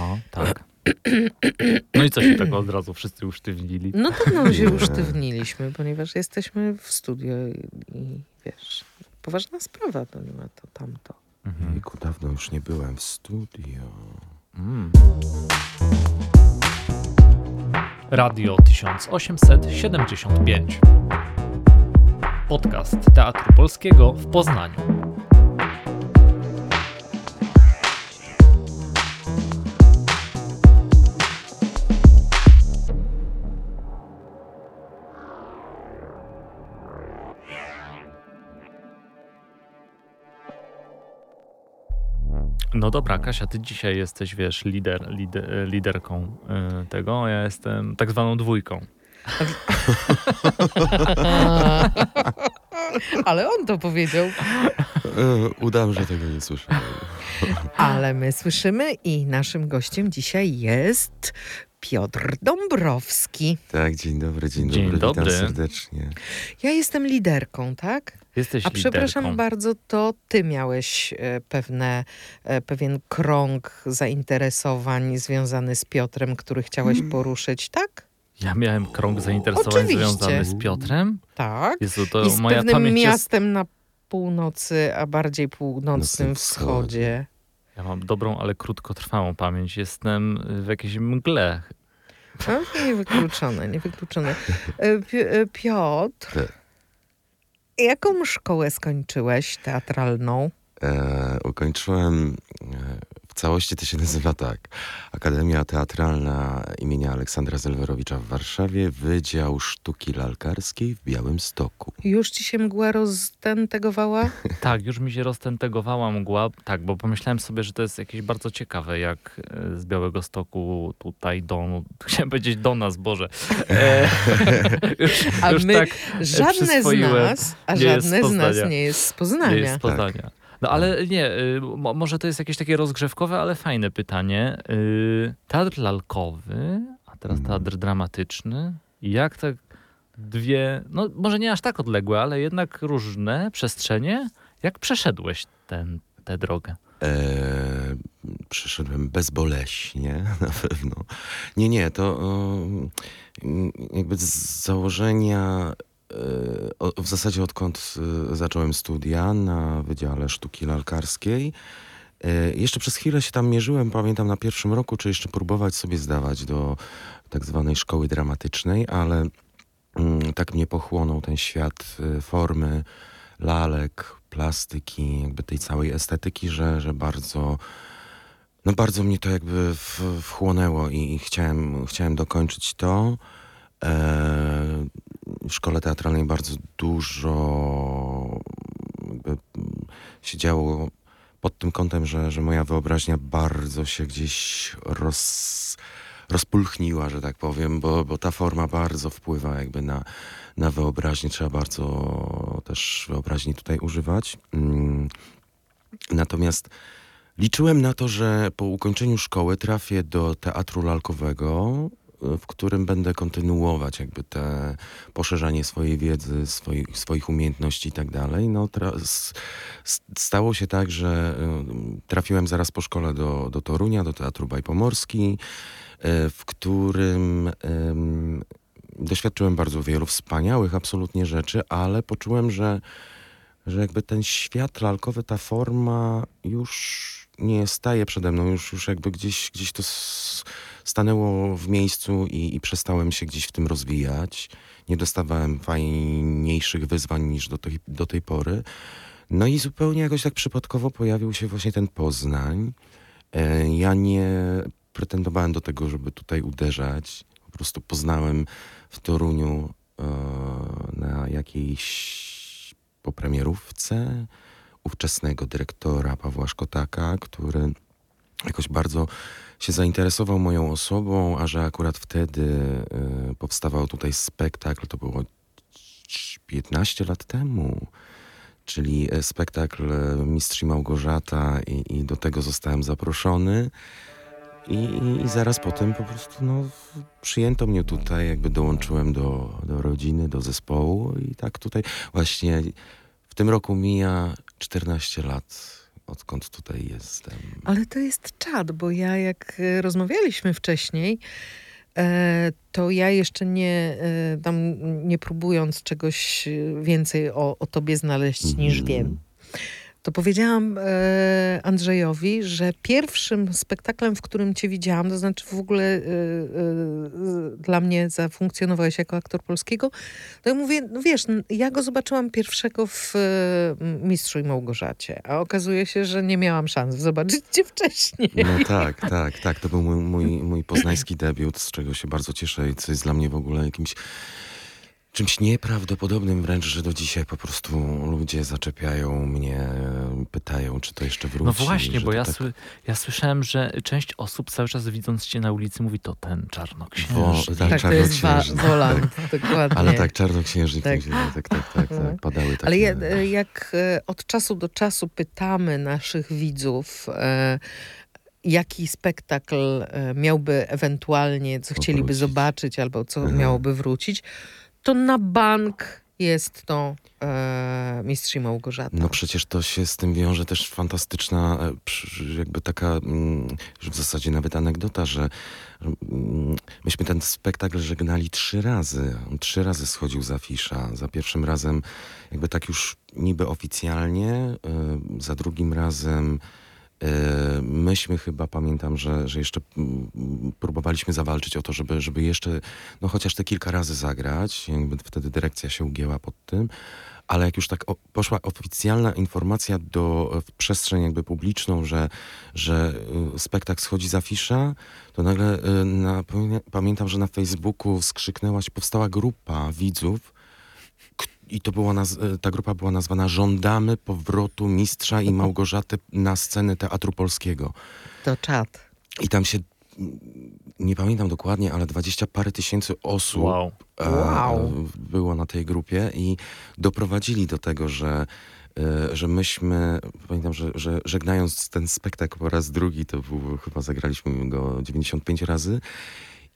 Aha, tak. No i co się tak od razu wszyscy usztywnili? No to no się usztywniliśmy, ponieważ jesteśmy w studio i, i wiesz, poważna sprawa, to nie ma to tamto. Mhm. Jejku, dawno już nie byłem w studio. Mm. Radio 1875. Podcast Teatru Polskiego w Poznaniu. No dobra, Kasia, ty dzisiaj jesteś, wiesz, lider, lider liderką y, tego, ja jestem tak zwaną dwójką. Ale on to powiedział. E, udam, że tego nie słyszałem. Ale my słyszymy i naszym gościem dzisiaj jest Piotr Dąbrowski. Tak, dzień dobry, dzień, dzień dobry, dobry. witam serdecznie. Ja jestem liderką, tak? Jesteś A przepraszam bardzo, to ty miałeś e, pewne, e, pewien krąg zainteresowań związany z Piotrem, który chciałeś hmm. poruszyć, tak? Ja miałem krąg zainteresowań Oczywiście. związany z Piotrem? Tak. Jezu, to I z moja pewnym miastem jest... na północy, a bardziej północnym wschodzie. Ja mam dobrą, ale krótkotrwałą pamięć. Jestem w jakiejś mgle. No, niewykluczone, niewykluczone. E, Piotr, jaką szkołę skończyłeś teatralną? E, ukończyłem e, całości to się nazywa tak. Akademia Teatralna imienia Aleksandra Zelwerowicza w Warszawie, Wydział Sztuki Lalkarskiej w Białymstoku. Już ci się mgła roztentegowała? tak, już mi się roztentegowała mgła, tak, bo pomyślałem sobie, że to jest jakieś bardzo ciekawe, jak e, z Białego Stoku tutaj do, chciałem powiedzieć do nas, Boże. E, już, a już my, tak żadne z nas, a żadne z, z nas nie jest z Poznania. Nie jest z Poznania. Tak. No ale nie, y, może to jest jakieś takie rozgrzewkowe, ale fajne pytanie. Y, teatr lalkowy, a teraz mhm. teatr dramatyczny. Jak te dwie, no może nie aż tak odległe, ale jednak różne przestrzenie, jak przeszedłeś ten, tę drogę? Eee, przeszedłem bezboleśnie, na pewno. Nie, nie, to jakby z założenia w zasadzie odkąd y, zacząłem studia na Wydziale Sztuki Lalkarskiej. Y, jeszcze przez chwilę się tam mierzyłem, pamiętam na pierwszym roku, czy jeszcze próbować sobie zdawać do tak zwanej szkoły dramatycznej, ale mm, tak mnie pochłonął ten świat formy, lalek, plastyki, jakby tej całej estetyki, że, że bardzo, no bardzo mnie to jakby wchłonęło i, chciałem, chciałem dokończyć to. E, w szkole teatralnej bardzo dużo się działo pod tym kątem, że, że moja wyobraźnia bardzo się gdzieś roz, rozpulchniła, że tak powiem, bo, bo ta forma bardzo wpływa jakby na, na wyobraźnię. Trzeba bardzo też wyobraźni tutaj używać. Mm. Natomiast liczyłem na to, że po ukończeniu szkoły trafię do teatru lalkowego w którym będę kontynuować jakby te poszerzanie swojej wiedzy, swoich, swoich umiejętności i tak dalej. No, stało się tak, że y, trafiłem zaraz po szkole do, do Torunia, do Teatru Bajpomorski, y, w którym doświadczyłem bardzo wielu wspaniałych absolutnie rzeczy, ale poczułem, że, że jakby ten świat lalkowy, ta forma już nie staje przede mną, już, już jakby gdzieś, gdzieś to stanęło w miejscu i, i przestałem się gdzieś w tym rozwijać. Nie dostawałem fajniejszych wyzwań niż do tej, do tej pory. No i zupełnie jakoś tak przypadkowo pojawił się właśnie ten Poznań. E, ja nie pretendowałem do tego, żeby tutaj uderzać. Po prostu poznałem w Toruniu e, na jakiejś popremierówce ówczesnego dyrektora Pawła Szkotaka, który jakoś bardzo się zainteresował moją osobą, a że akurat wtedy y, powstawał tutaj spektakl, to było 15 lat temu, czyli e, spektakl e, Mistrz Małgorzata i, i do tego zostałem zaproszony. I, i, zaraz potem po prostu no, przyjęto mnie tutaj, jakby dołączyłem do, do rodziny, do zespołu i tak tutaj właśnie w tym roku mija 14 lat odkąd tutaj jestem. Ale to jest czad, bo ja jak e, rozmawialiśmy wcześniej, e, to ja jeszcze nie, e, tam nie próbując czegoś więcej o, o tobie znaleźć niż Mhm. wiem, to powiedziałam e, Andrzejowi, że pierwszym spektaklem, w którym cię widziałam, to znaczy w ogóle e, e, dla mnie zafunkcjonowałeś jako aktor polskiego, to ja mówię, no wiesz, ja go zobaczyłam pierwszego w e, Mistrzu i Małgorzacie, a okazuje się, że nie miałam szans zobaczyć cię wcześniej. No tak, tak, tak. To był mój, mój, mój poznański debiut, z czego się bardzo cieszę i co jest dla mnie w ogóle jakimś czymś nieprawdopodobnym wręcz, że do dzisiaj po prostu ludzie zaczepiają mnie, pytają, czy to jeszcze wróci. No właśnie, bo ja, tak- sły, ja słyszałem, że część osób cały czas widząc cię na ulicy mówi to ten czarnoksiężnik. tak, Tak, to jest wa- czarnoksiężnik. Woland, dokładnie. Ale tak, czarnoksiężnik, Tak. tak, tak, tak, tak, Mhm. tak, padały takie... Ale ja, e, jak e, od czasu do czasu pytamy naszych widzów, e, jaki spektakl miałby ewentualnie, co chcieliby Powrócić. zobaczyć albo co Mhm. miałoby wrócić, to na bank jest to e, Mistrz Małgorzata. No przecież to się z tym wiąże też fantastyczna, e, jakby taka, mm, w zasadzie nawet anegdota, że mm, myśmy ten spektakl żegnali trzy razy. On trzy razy schodził z afisza. Za pierwszym razem jakby tak już niby oficjalnie, e, za drugim razem myśmy chyba, pamiętam, że, że jeszcze mm, próbowaliśmy zawalczyć o to, żeby, żeby jeszcze, no chociaż te kilka razy zagrać. Wtedy dyrekcja się ugięła pod tym. Ale jak już tak poszła oficjalna informacja do, w przestrzeń jakby publiczną, że, że y, spektakl schodzi z afisza, to nagle y, na, pamię- pamiętam, że na Facebooku skrzyknęłaś, powstała grupa widzów i to była naz- y, ta grupa była nazwana Żądamy powrotu mistrza i Małgorzaty na scenę Teatru Polskiego. To czad. I tam się, mm, nie pamiętam dokładnie, ale dwadzieścia parę tysięcy osób Wow. e, Wow. było na tej grupie i doprowadzili do tego, że, e, że myśmy, pamiętam, że, że żegnając ten spektakl po raz drugi, to był, chyba zagraliśmy go 95 razy,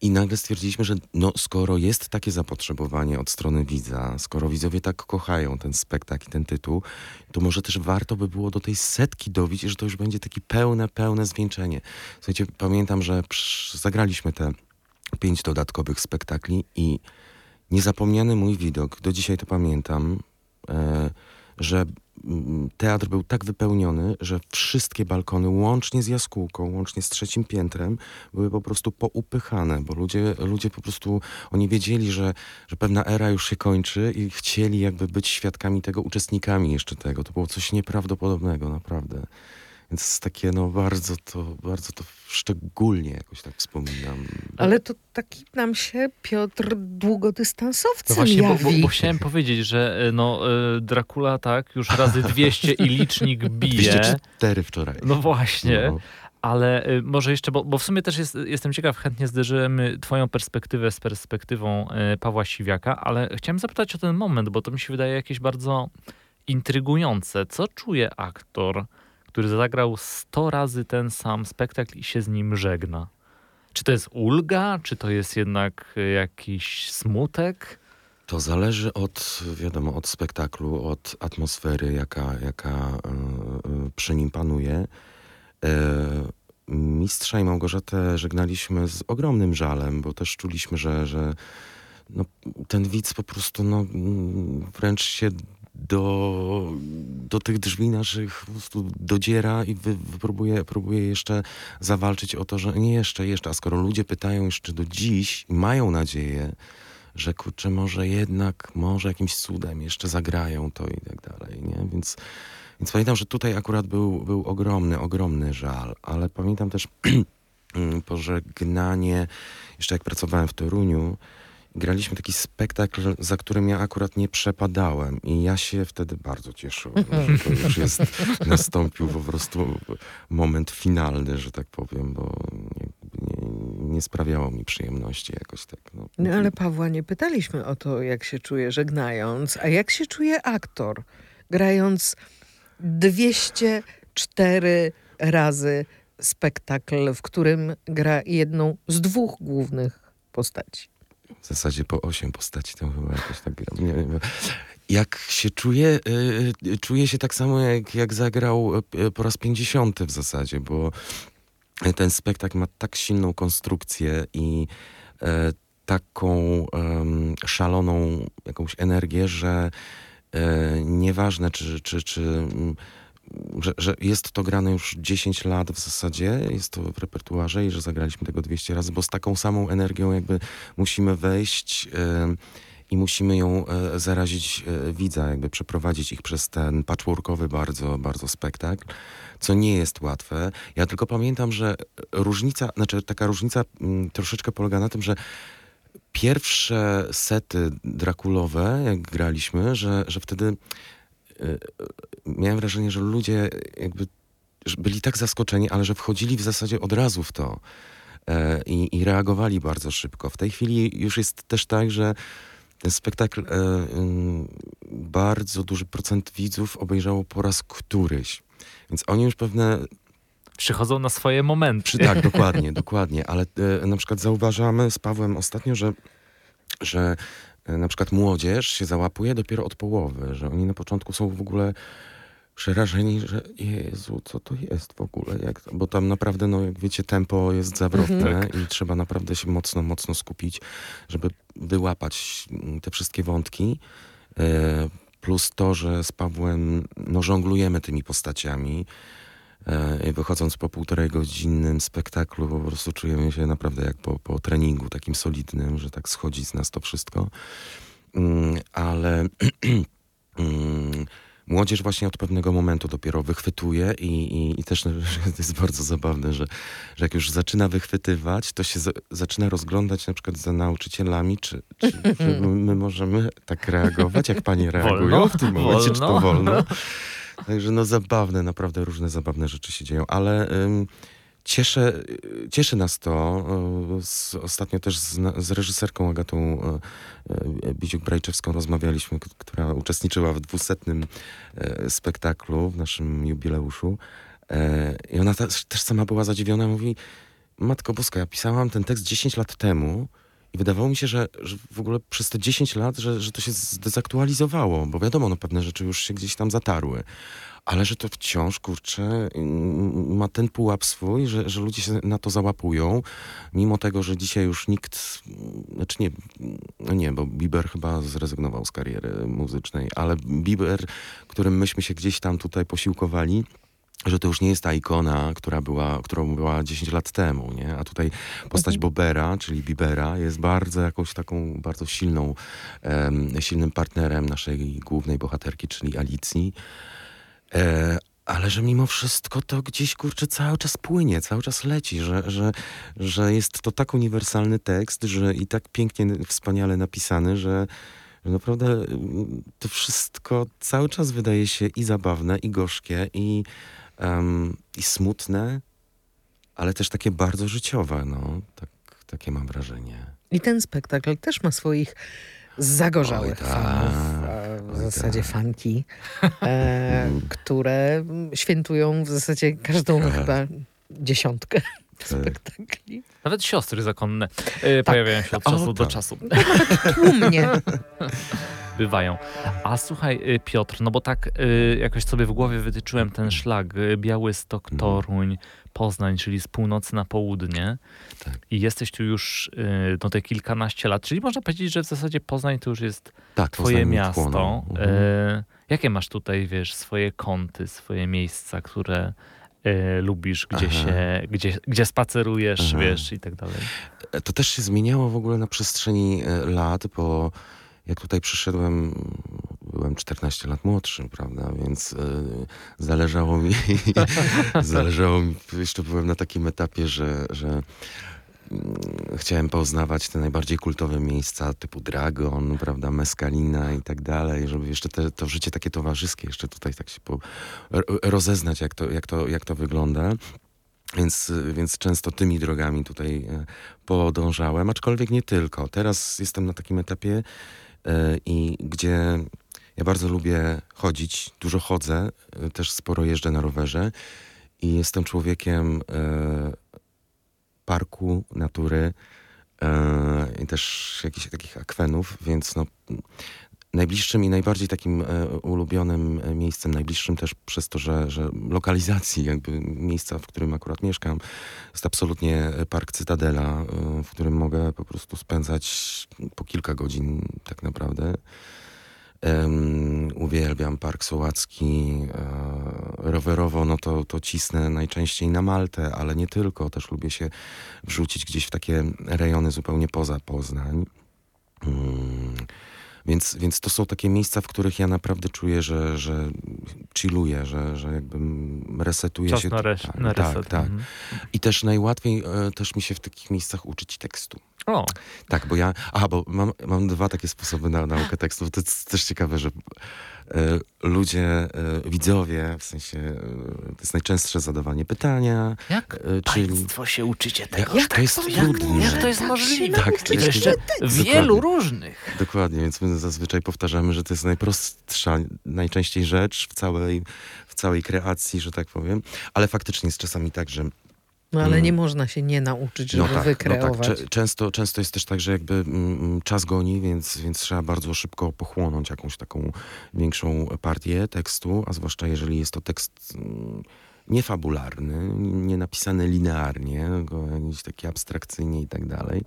i nagle stwierdziliśmy, że no, skoro jest takie zapotrzebowanie od strony widza, skoro widzowie tak kochają ten spektakl i ten tytuł, to może też warto by było do tej setki dobić, że to już będzie takie pełne, pełne zwieńczenie. Słuchajcie, pamiętam, że zagraliśmy te pięć dodatkowych spektakli i niezapomniany mój widok, do dzisiaj to pamiętam, e, że teatr był tak wypełniony, że wszystkie balkony, łącznie z jaskółką, łącznie z trzecim piętrem, były po prostu poupychane, bo ludzie, ludzie po prostu, oni wiedzieli, że, że pewna era już się kończy i chcieli jakby być świadkami tego, uczestnikami jeszcze tego. To było coś nieprawdopodobnego, naprawdę. Więc takie, no bardzo to, bardzo to szczególnie jakoś tak wspominam. Ale to taki nam się Piotr długodystansowcem No właśnie, bo, jawi. bo, bo chciałem powiedzieć, że e, no, e, Dracula tak, już razy 200 i licznik bije. 204 wczoraj. No właśnie. No. Ale y, może jeszcze, bo, bo w sumie też jest, jestem ciekaw, chętnie zderzymy twoją perspektywę z perspektywą Pawła Siwiaka, ale chciałem zapytać o ten moment, bo to mi się wydaje jakieś bardzo intrygujące. Co czuje aktor, który zagrał 100 razy ten sam spektakl i się z nim żegna? Czy to jest ulga, czy to jest jednak y, jakiś smutek? To zależy od, wiadomo, od spektaklu, od atmosfery, jaka, jaka e, e, przy nim panuje. E, Mistrza i Małgorzatę żegnaliśmy z ogromnym żalem, bo też czuliśmy, że, że no, ten widz po prostu no, mm, wręcz się do, do tych drzwi naszych po prostu dodziera i wy, wy próbuje, próbuje jeszcze zawalczyć o to, że nie jeszcze, jeszcze, a skoro ludzie pytają jeszcze do dziś i mają nadzieję, że kurczę, może jednak, może jakimś cudem jeszcze zagrają to i tak dalej, nie? Więc, więc pamiętam, że tutaj akurat był, był ogromny, ogromny żal, ale pamiętam też pożegnanie, jeszcze jak pracowałem w Toruniu, graliśmy taki spektakl, za którym ja akurat nie przepadałem i ja się wtedy bardzo cieszyłem, że to już jest, nastąpił po prostu moment finalny, że tak powiem, bo nie, nie, nie sprawiało mi przyjemności jakoś tak. No. No ale Pawła nie pytaliśmy o to, jak się czuje żegnając, a jak się czuje aktor, grając 204 razy spektakl, w którym gra jedną z dwóch głównych postaci. W zasadzie po osiem postaci tam chyba jakoś tak gram. Nie, wiem. Jak się czuję, y, y, czuję się tak samo jak, jak zagrał y, po raz 50 w zasadzie, bo ten spektakl ma tak silną konstrukcję i e, taką em, szaloną jakąś energię, że e, nieważne czy, czy, czy że, że jest to grane już 10 lat w zasadzie, jest to w repertuarze i że zagraliśmy tego 200 razy, bo z taką samą energią jakby musimy wejść i musimy ją e, zarazić e, widza, jakby przeprowadzić ich przez ten patchworkowy bardzo, bardzo spektakl, co nie jest łatwe. Ja tylko pamiętam, że różnica, znaczy taka różnica mm, troszeczkę polega na tym, że pierwsze sety drakulowe, jak graliśmy, że, że wtedy miałem wrażenie, że ludzie jakby byli tak zaskoczeni, ale że wchodzili w zasadzie od razu w to e, i, i reagowali bardzo szybko. W tej chwili już jest też tak, że ten spektakl bardzo duży procent widzów obejrzało po raz któryś. Więc oni już pewne Przychodzą na swoje momenty. przy, tak, dokładnie, dokładnie. Ale e, na przykład zauważamy z Pawłem ostatnio, że, że na przykład młodzież się załapuje dopiero od połowy, że oni na początku są w ogóle przerażeni, że Jezu, co to jest w ogóle? Jak, bo tam naprawdę, no jak wiecie, tempo jest zawrotne i trzeba naprawdę się mocno, mocno skupić, żeby wyłapać mm, te wszystkie wątki. E, plus to, że z Pawłem no, żonglujemy tymi postaciami. E, i wychodząc po półtorej godzinnym spektaklu, po prostu czujemy się naprawdę jak po, po treningu takim solidnym, że tak schodzi z nas to wszystko. Mm, ale mm, młodzież właśnie od pewnego momentu dopiero wychwytuje i, i, i też to jest bardzo zabawne, że, że jak już zaczyna wychwytywać, to się za, zaczyna rozglądać na przykład za nauczycielami, czy, czy, czy my możemy tak reagować, jak panie reagują Wolno? w tym momencie, czy to Wolno? Także no zabawne, naprawdę różne zabawne rzeczy się dzieją, ale ym, cieszę, y, cieszy nas to. y, Z, ostatnio też z, z reżyserką Agatą y, Biziuk-Brajczewską rozmawialiśmy, która uczestniczyła w dwusetnym spektaklu w naszym jubileuszu. I ona też, też sama była zadziwiona, mówi Matko Boska, ja pisałam ten tekst 10 lat temu i wydawało mi się, że, że w ogóle przez te 10 lat, że, że to się zdezaktualizowało, bo wiadomo, no pewne rzeczy już się gdzieś tam zatarły. Ale że to wciąż, kurczę, ma ten pułap swój, że, że ludzie się na to załapują, mimo tego, że dzisiaj już nikt, znaczy nie, no nie, bo Bieber chyba zrezygnował z kariery muzycznej, ale Bieber, którym myśmy się gdzieś tam tutaj posiłkowali, że to już nie jest ta ikona, która była, którą była 10 lat temu, nie? A tutaj postać Bobera, czyli Bibera, jest bardzo jakąś taką bardzo silną, em, silnym partnerem naszej głównej bohaterki, czyli Alicji. E, ale że mimo wszystko to gdzieś, kurczę, cały czas płynie, cały czas leci, że, że, że jest to tak uniwersalny tekst, że i tak pięknie, wspaniale napisany, że, że naprawdę mm, to wszystko cały czas wydaje się i zabawne, i gorzkie, i, em, i smutne, ale też takie bardzo życiowe, no. Tak, takie mam wrażenie. I ten spektakl też ma swoich zagorzałych Oj, tak. fanów, w Oj, zasadzie tak. fanki, e, które świętują w zasadzie każdą Tak. chyba dziesiątkę spektakli. Nawet siostry zakonne y, pojawiają się od O, czasu do tak. czasu. Tłumnie. Bywają. A słuchaj, y, Piotr, no bo tak y, jakoś sobie w głowie wytyczyłem ten szlag y, Białystok, Mhm. Toruń, Poznań, czyli z północy na południe. Tak. I jesteś tu już no te kilkanaście lat, czyli można powiedzieć, że w zasadzie Poznań to już jest Tak, twoje Poznań miasto. Mhm. Jakie masz tutaj, wiesz, swoje kąty, swoje miejsca, które lubisz, gdzie Aha. się, gdzie, gdzie spacerujesz, Aha. wiesz, i tak dalej. E, To też się zmieniało w ogóle na przestrzeni e, lat, bo jak tutaj przyszedłem, byłem 14 lat młodszy, prawda, więc e, zależało mi, zależało mi, jeszcze byłem na takim etapie, że, że mm, chciałem poznawać te najbardziej kultowe miejsca typu Dragon, prawda, Meskalina i tak dalej, żeby jeszcze te, to życie takie towarzyskie jeszcze tutaj tak się po, ro- rozeznać, jak to, jak to, jak to wygląda. Więc, więc często tymi drogami tutaj e, podążałem, aczkolwiek nie tylko. Teraz jestem na takim etapie, i gdzie ja bardzo lubię chodzić, dużo chodzę, e, też sporo jeżdżę na rowerze i jestem człowiekiem e, parku, natury i też jakichś takich akwenów, więc no, Najbliższym i najbardziej takim e, ulubionym e, miejscem, najbliższym też przez to, że, że lokalizacji jakby miejsca, w którym akurat mieszkam, jest absolutnie Park Cytadela, e, w którym mogę po prostu spędzać po kilka godzin tak naprawdę. Uwielbiam Park Sołacki. E, rowerowo, no to, to cisnę najczęściej na Maltę, ale nie tylko. Też lubię się wrzucić gdzieś w takie rejony zupełnie poza Poznań. Mm, więc, więc to są takie miejsca, w których ja naprawdę czuję, że, że chilluję, że, że jakby resetuję Czas się. na, res- tak, na reset. tak, tak. Mhm. I też najłatwiej e, też mi się w takich miejscach uczyć tekstu. O, Tak, bo ja. Aha, bo mam, mam dwa takie sposoby na naukę tekstów. To jest też ciekawe, że ludzie, e, widzowie, w sensie e, to jest najczęstsze zadawanie pytania. jak E, czyli. państwo się uczycie tego? Jak, to jest trudne. Jak to jest możliwe? Tak, to jest- jeszcze wielu różnych. Dokładnie, więc my zazwyczaj powtarzamy, że to jest najprostsza, najczęściej rzecz w całej, w całej kreacji, że tak powiem. Ale faktycznie jest czasami tak, że No ale Mm. nie można się nie nauczyć, żeby no tak, wykreować. No tak. Często, często jest też tak, że jakby mm, czas goni, więc, więc trzeba bardzo szybko pochłonąć jakąś taką większą partię tekstu, a zwłaszcza jeżeli jest to tekst mm, niefabularny, nie napisany linearnie, jakiś taki abstrakcyjnie i tak dalej.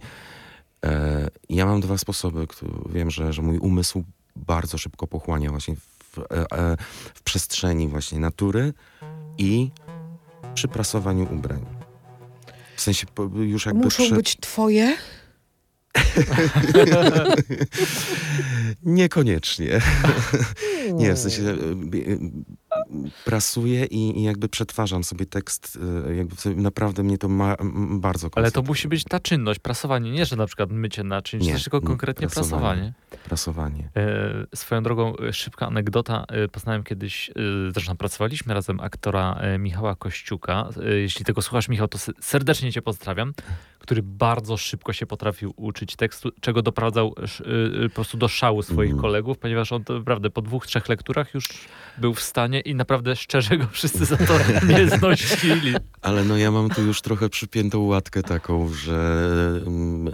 E, ja mam dwa sposoby, które wiem, że, że mój umysł bardzo szybko pochłania właśnie w, e, e, w przestrzeni właśnie natury i przy prasowaniu ubrań. W sensie już jakby Muszą przy... być twoje? Niekoniecznie. Nie, w sensie e, e, prasuję i, i jakby przetwarzam sobie tekst, e, jakby sobie naprawdę mnie to ma, m, bardzo Ale to musi być ta czynność, prasowanie, nie, że na przykład mycie naczyń, Nie, tylko nie, konkretnie prasowanie. prasowanie. Prasowanie. E, swoją drogą, e, szybka anegdota. E, poznałem kiedyś, e, zresztą pracowaliśmy razem, aktora e, Michała Kościuka. E, jeśli tego słuchasz, Michał, to se- serdecznie cię pozdrawiam. Który bardzo szybko się potrafił uczyć tekstu, czego doprowadzał po prostu do szału swoich Mhm. kolegów, ponieważ on naprawdę po dwóch, trzech lekturach już był w stanie i naprawdę szczerze go wszyscy za to nie znosili. Ale no ja mam tu już trochę przypiętą łatkę taką, że mm, e,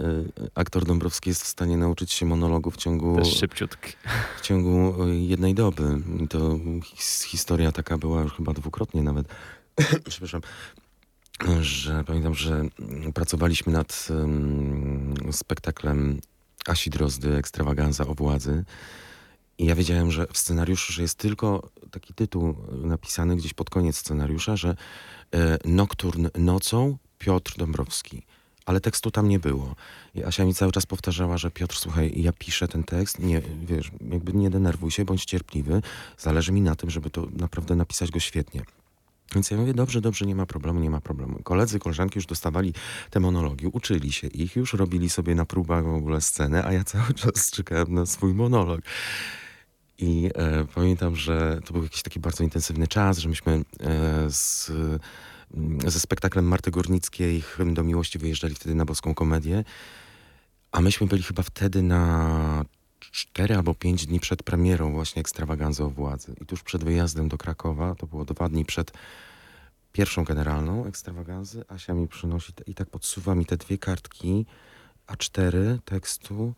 aktor Dąbrowski jest w stanie nauczyć się monologu w ciągu, Też szybciutki. w ciągu e, jednej doby. I to his, historia taka była już chyba dwukrotnie nawet. Przepraszam. Że pamiętam, że mm, pracowaliśmy nad um, spektaklem Asi Drozdy, Ekstrawaganza o władzy. I ja wiedziałem, że w scenariuszu, że jest tylko taki tytuł e, napisany gdzieś pod koniec scenariusza, że e, Nokturn nocą Piotr Dąbrowski. Ale tekstu tam nie było. I Asia mi cały czas powtarzała, że Piotr, słuchaj, ja piszę ten tekst, nie, wiesz, jakby nie denerwuj się, bądź cierpliwy. Zależy mi na tym, żeby to naprawdę napisać go świetnie. Więc ja mówię, dobrze, dobrze, nie ma problemu, nie ma problemu. Koledzy, koleżanki już dostawali te monologi, uczyli się ich, już robili sobie na próbach w ogóle scenę, a ja cały czas czekałem na swój monolog. I e, pamiętam, że to był jakiś taki bardzo intensywny czas, że myśmy e, z, mm, ze spektaklem Marty Górnickiej Hymn do Miłości wyjeżdżali wtedy na Boską Komedię, a myśmy byli chyba wtedy na cztery albo pięć dni przed premierą właśnie Ekstrawaganzy o władzy. I tuż przed wyjazdem do Krakowa, to było dwa dni przed pierwszą generalną Ekstrawaganzy, Asia mi przynosi te, i tak podsuwa mi te dwie kartki A4 tekstu,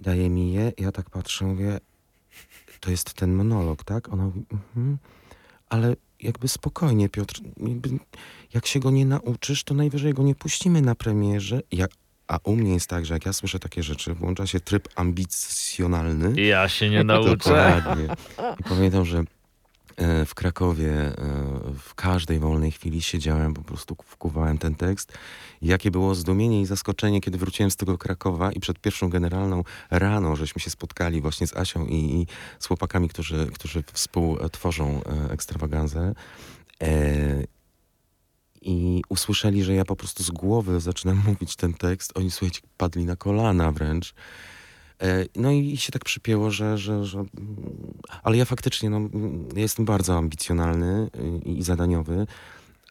daje mi je, ja tak patrzę, mówię, to jest ten monolog, tak? Ona mówi, mhm, ale jakby spokojnie, Piotr, jakby, jak się go nie nauczysz, to najwyżej go nie puścimy na premierze. Ja, a u mnie jest tak, że jak ja słyszę takie rzeczy, włącza się tryb ambicjonalny. Ja się nie nauczę. Dokładnie. I pamiętam, że w Krakowie e, w każdej wolnej chwili siedziałem, po prostu wkuwałem ten tekst. Jakie było zdumienie i zaskoczenie, kiedy wróciłem z tego Krakowa i przed pierwszą generalną rano, żeśmy się spotkali właśnie z Asią i, i z chłopakami, którzy, którzy współtworzą e, ekstrawaganzę. E, i usłyszeli, że ja po prostu z głowy zaczynam mówić ten tekst. Oni, słuchajcie, padli na kolana wręcz. E, No i się tak przypięło, że, że, że... Ale ja faktycznie, no, ja jestem bardzo ambicjonalny y, i zadaniowy,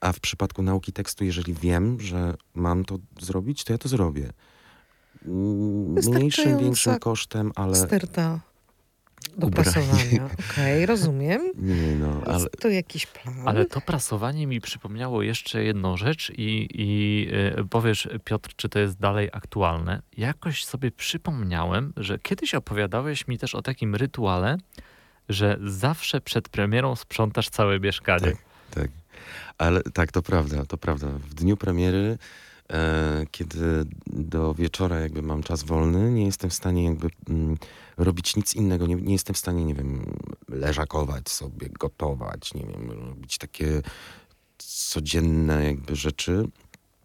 a w przypadku nauki tekstu, jeżeli wiem, że mam to zrobić, to ja to zrobię. Mniejszym, większym kosztem, ale... Sterta Do prasowania. Okej, rozumiem. Nie no, ale Jest to jakiś plan? Ale to prasowanie mi przypomniało jeszcze jedną rzecz i, i y, powiesz, Piotr, czy to jest dalej aktualne. Jakoś sobie przypomniałem, że kiedyś opowiadałeś mi też o takim rytuale, że zawsze przed premierą sprzątasz całe mieszkanie. Tak. Tak, ale tak, to prawda, to prawda. W dniu premiery, e, kiedy do wieczora jakby mam czas wolny, nie jestem w stanie jakby mm, robić nic innego. Nie, nie jestem w stanie, nie wiem, leżakować sobie, gotować, nie wiem, robić takie codzienne jakby rzeczy,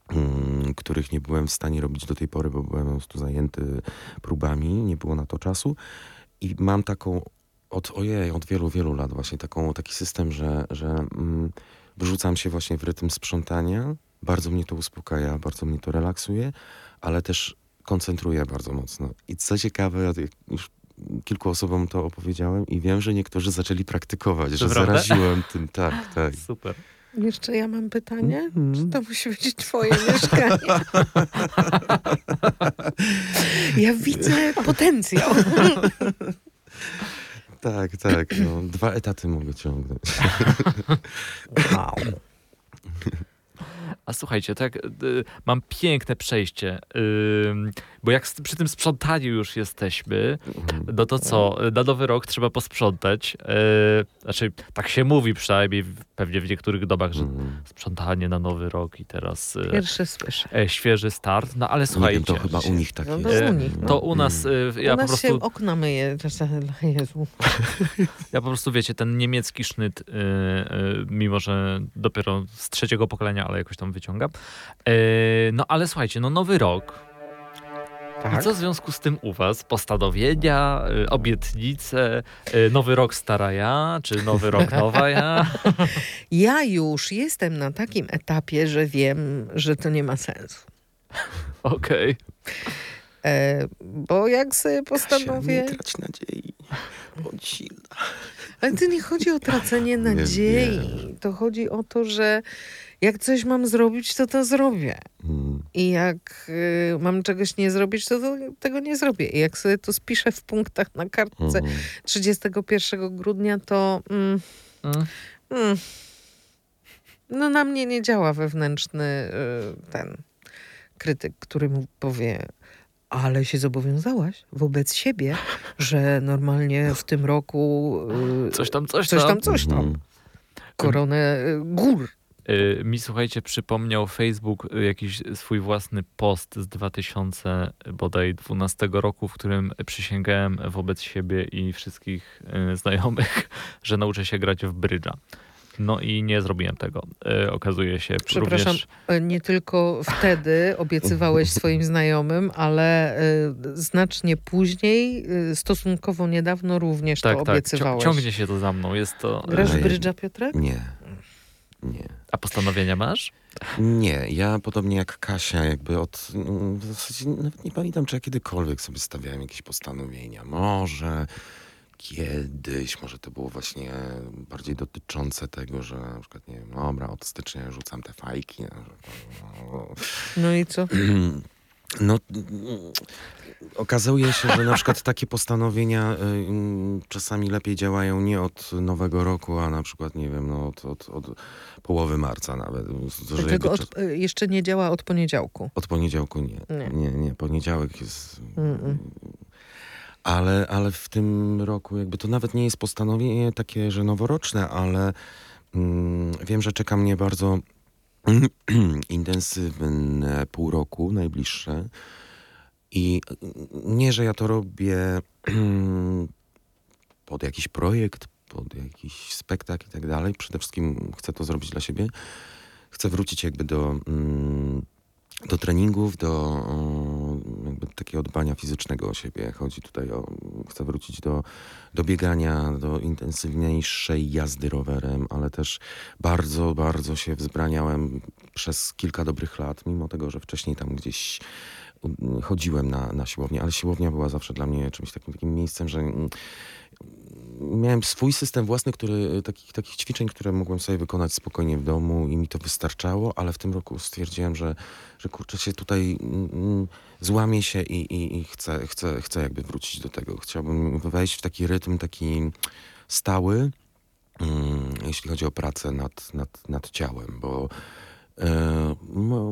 mm, których nie byłem w stanie robić do tej pory, bo byłem po prostu zajęty próbami, nie było na to czasu. I mam taką od, ojej, od wielu, wielu lat właśnie taką, taki system, że, że mm, wrzucam się właśnie w rytm sprzątania. Bardzo mnie to uspokaja, bardzo mnie to relaksuje, ale też koncentruje bardzo mocno. I co ciekawe, już kilku osobom to opowiedziałem i wiem, że niektórzy zaczęli praktykować, że prawda? zaraziłem tym, tak, tak. Super. Jeszcze ja mam pytanie. Mhm. Czy to musi być twoje mieszkanie? Ja widzę potencjał. Tak, tak. No, dwa etaty mogę ciągnąć. Wow. A słuchajcie, tak, y, mam piękne przejście, bo jak przy tym sprzątaniu już jesteśmy, no to co, na nowy rok trzeba posprzątać. y, znaczy, tak się mówi przynajmniej pewnie w niektórych domach, że Mhm. sprzątanie na nowy rok i teraz y, Pierwsze słyszę. e, świeży start, no ale Nie słuchajcie. wiem, to chyba u nich tak No jest. to u e, nich, no. To u nas, y, ja U po nas prostu, się okna myje. Jezu. ja po prostu, wiecie, ten niemiecki sznyt, mimo że dopiero z trzeciego pokolenia, ale jakoś tam wyciągam. No ale słuchajcie, no nowy rok, Tak. I co w związku z tym u was? Postanowienia, y, obietnice, y, nowy rok stara ja, czy nowy rok nowa ja? Ja już jestem na takim etapie, że wiem, że to nie ma sensu. Okej. E, bo jak sobie Kasia, postanowię... nie trać nadziei. Bądź silna. Ale to nie chodzi o tracenie nadziei. To chodzi o to, że jak coś mam zrobić, to to zrobię. Mm. I jak y, mam czegoś nie zrobić, to, to tego nie zrobię. I jak sobie to spiszę w punktach na kartce Mhm. 31 grudnia, to mm, Mm. mm, no na mnie nie działa wewnętrzny y, ten krytyk, który mu powie ale się zobowiązałaś wobec siebie, że normalnie w tym roku y, Coś tam, coś, coś tam. tam, coś tam. Mhm. Koronę y, gór. Y, mi słuchajcie, przypomniał Facebook y, jakiś swój własny post z 2000 bodaj 12 roku, w którym przysięgałem wobec siebie i wszystkich y, znajomych, że nauczę się grać w brydża. No i nie zrobiłem tego. Y, okazuje się Przepraszam, również... y, nie tylko wtedy obiecywałeś swoim znajomym, ale y, znacznie później, y, stosunkowo niedawno również Tak, to tak, cią- obiecywałeś. ciągnie się to za mną. Jest to... Grasz brydża, Piotrek? Nie. Nie. A postanowienia masz? Nie, ja podobnie jak Kasia, jakby od. mm, W zasadzie nawet nie pamiętam, czy ja kiedykolwiek sobie stawiałem jakieś postanowienia. Może kiedyś, może to było właśnie bardziej dotyczące tego, że na przykład, nie wiem, dobra, od stycznia rzucam te fajki. no, No i co? No, okazuje się, że na przykład takie postanowienia y, czasami lepiej działają nie od nowego roku, a na przykład, nie wiem, no, od, od, od połowy marca nawet. Tego czas- od, y, jeszcze nie działa od poniedziałku. od poniedziałku nie. Nie. Nie, nie, poniedziałek jest. Ale, ale w tym roku jakby to nawet nie jest postanowienie takie, że noworoczne, ale mm, wiem, że czeka mnie bardzo intensywne pół roku, najbliższe. I nie, że ja to robię pod jakiś projekt, pod jakiś spektakl i tak dalej. Przede wszystkim chcę to zrobić dla siebie. Chcę wrócić jakby do, mm, do treningów, do takiego dbania fizycznego o siebie. Chodzi tutaj o, chcę wrócić do, do biegania, do intensywniejszej jazdy rowerem, ale też bardzo, bardzo się wzbraniałem przez kilka dobrych lat, mimo tego, że wcześniej tam gdzieś chodziłem na, na siłownię, ale siłownia była zawsze dla mnie czymś takim, takim miejscem, że mm, miałem swój system własny, który, takich, takich ćwiczeń, które mogłem sobie wykonać spokojnie w domu i mi to wystarczało, ale w tym roku stwierdziłem, że, że kurczę się tutaj mm, złamię się i, i, i chcę, chcę, chcę jakby wrócić do tego. Chciałbym wejść w taki rytm, taki stały, mm, jeśli chodzi o pracę nad, nad, nad ciałem, bo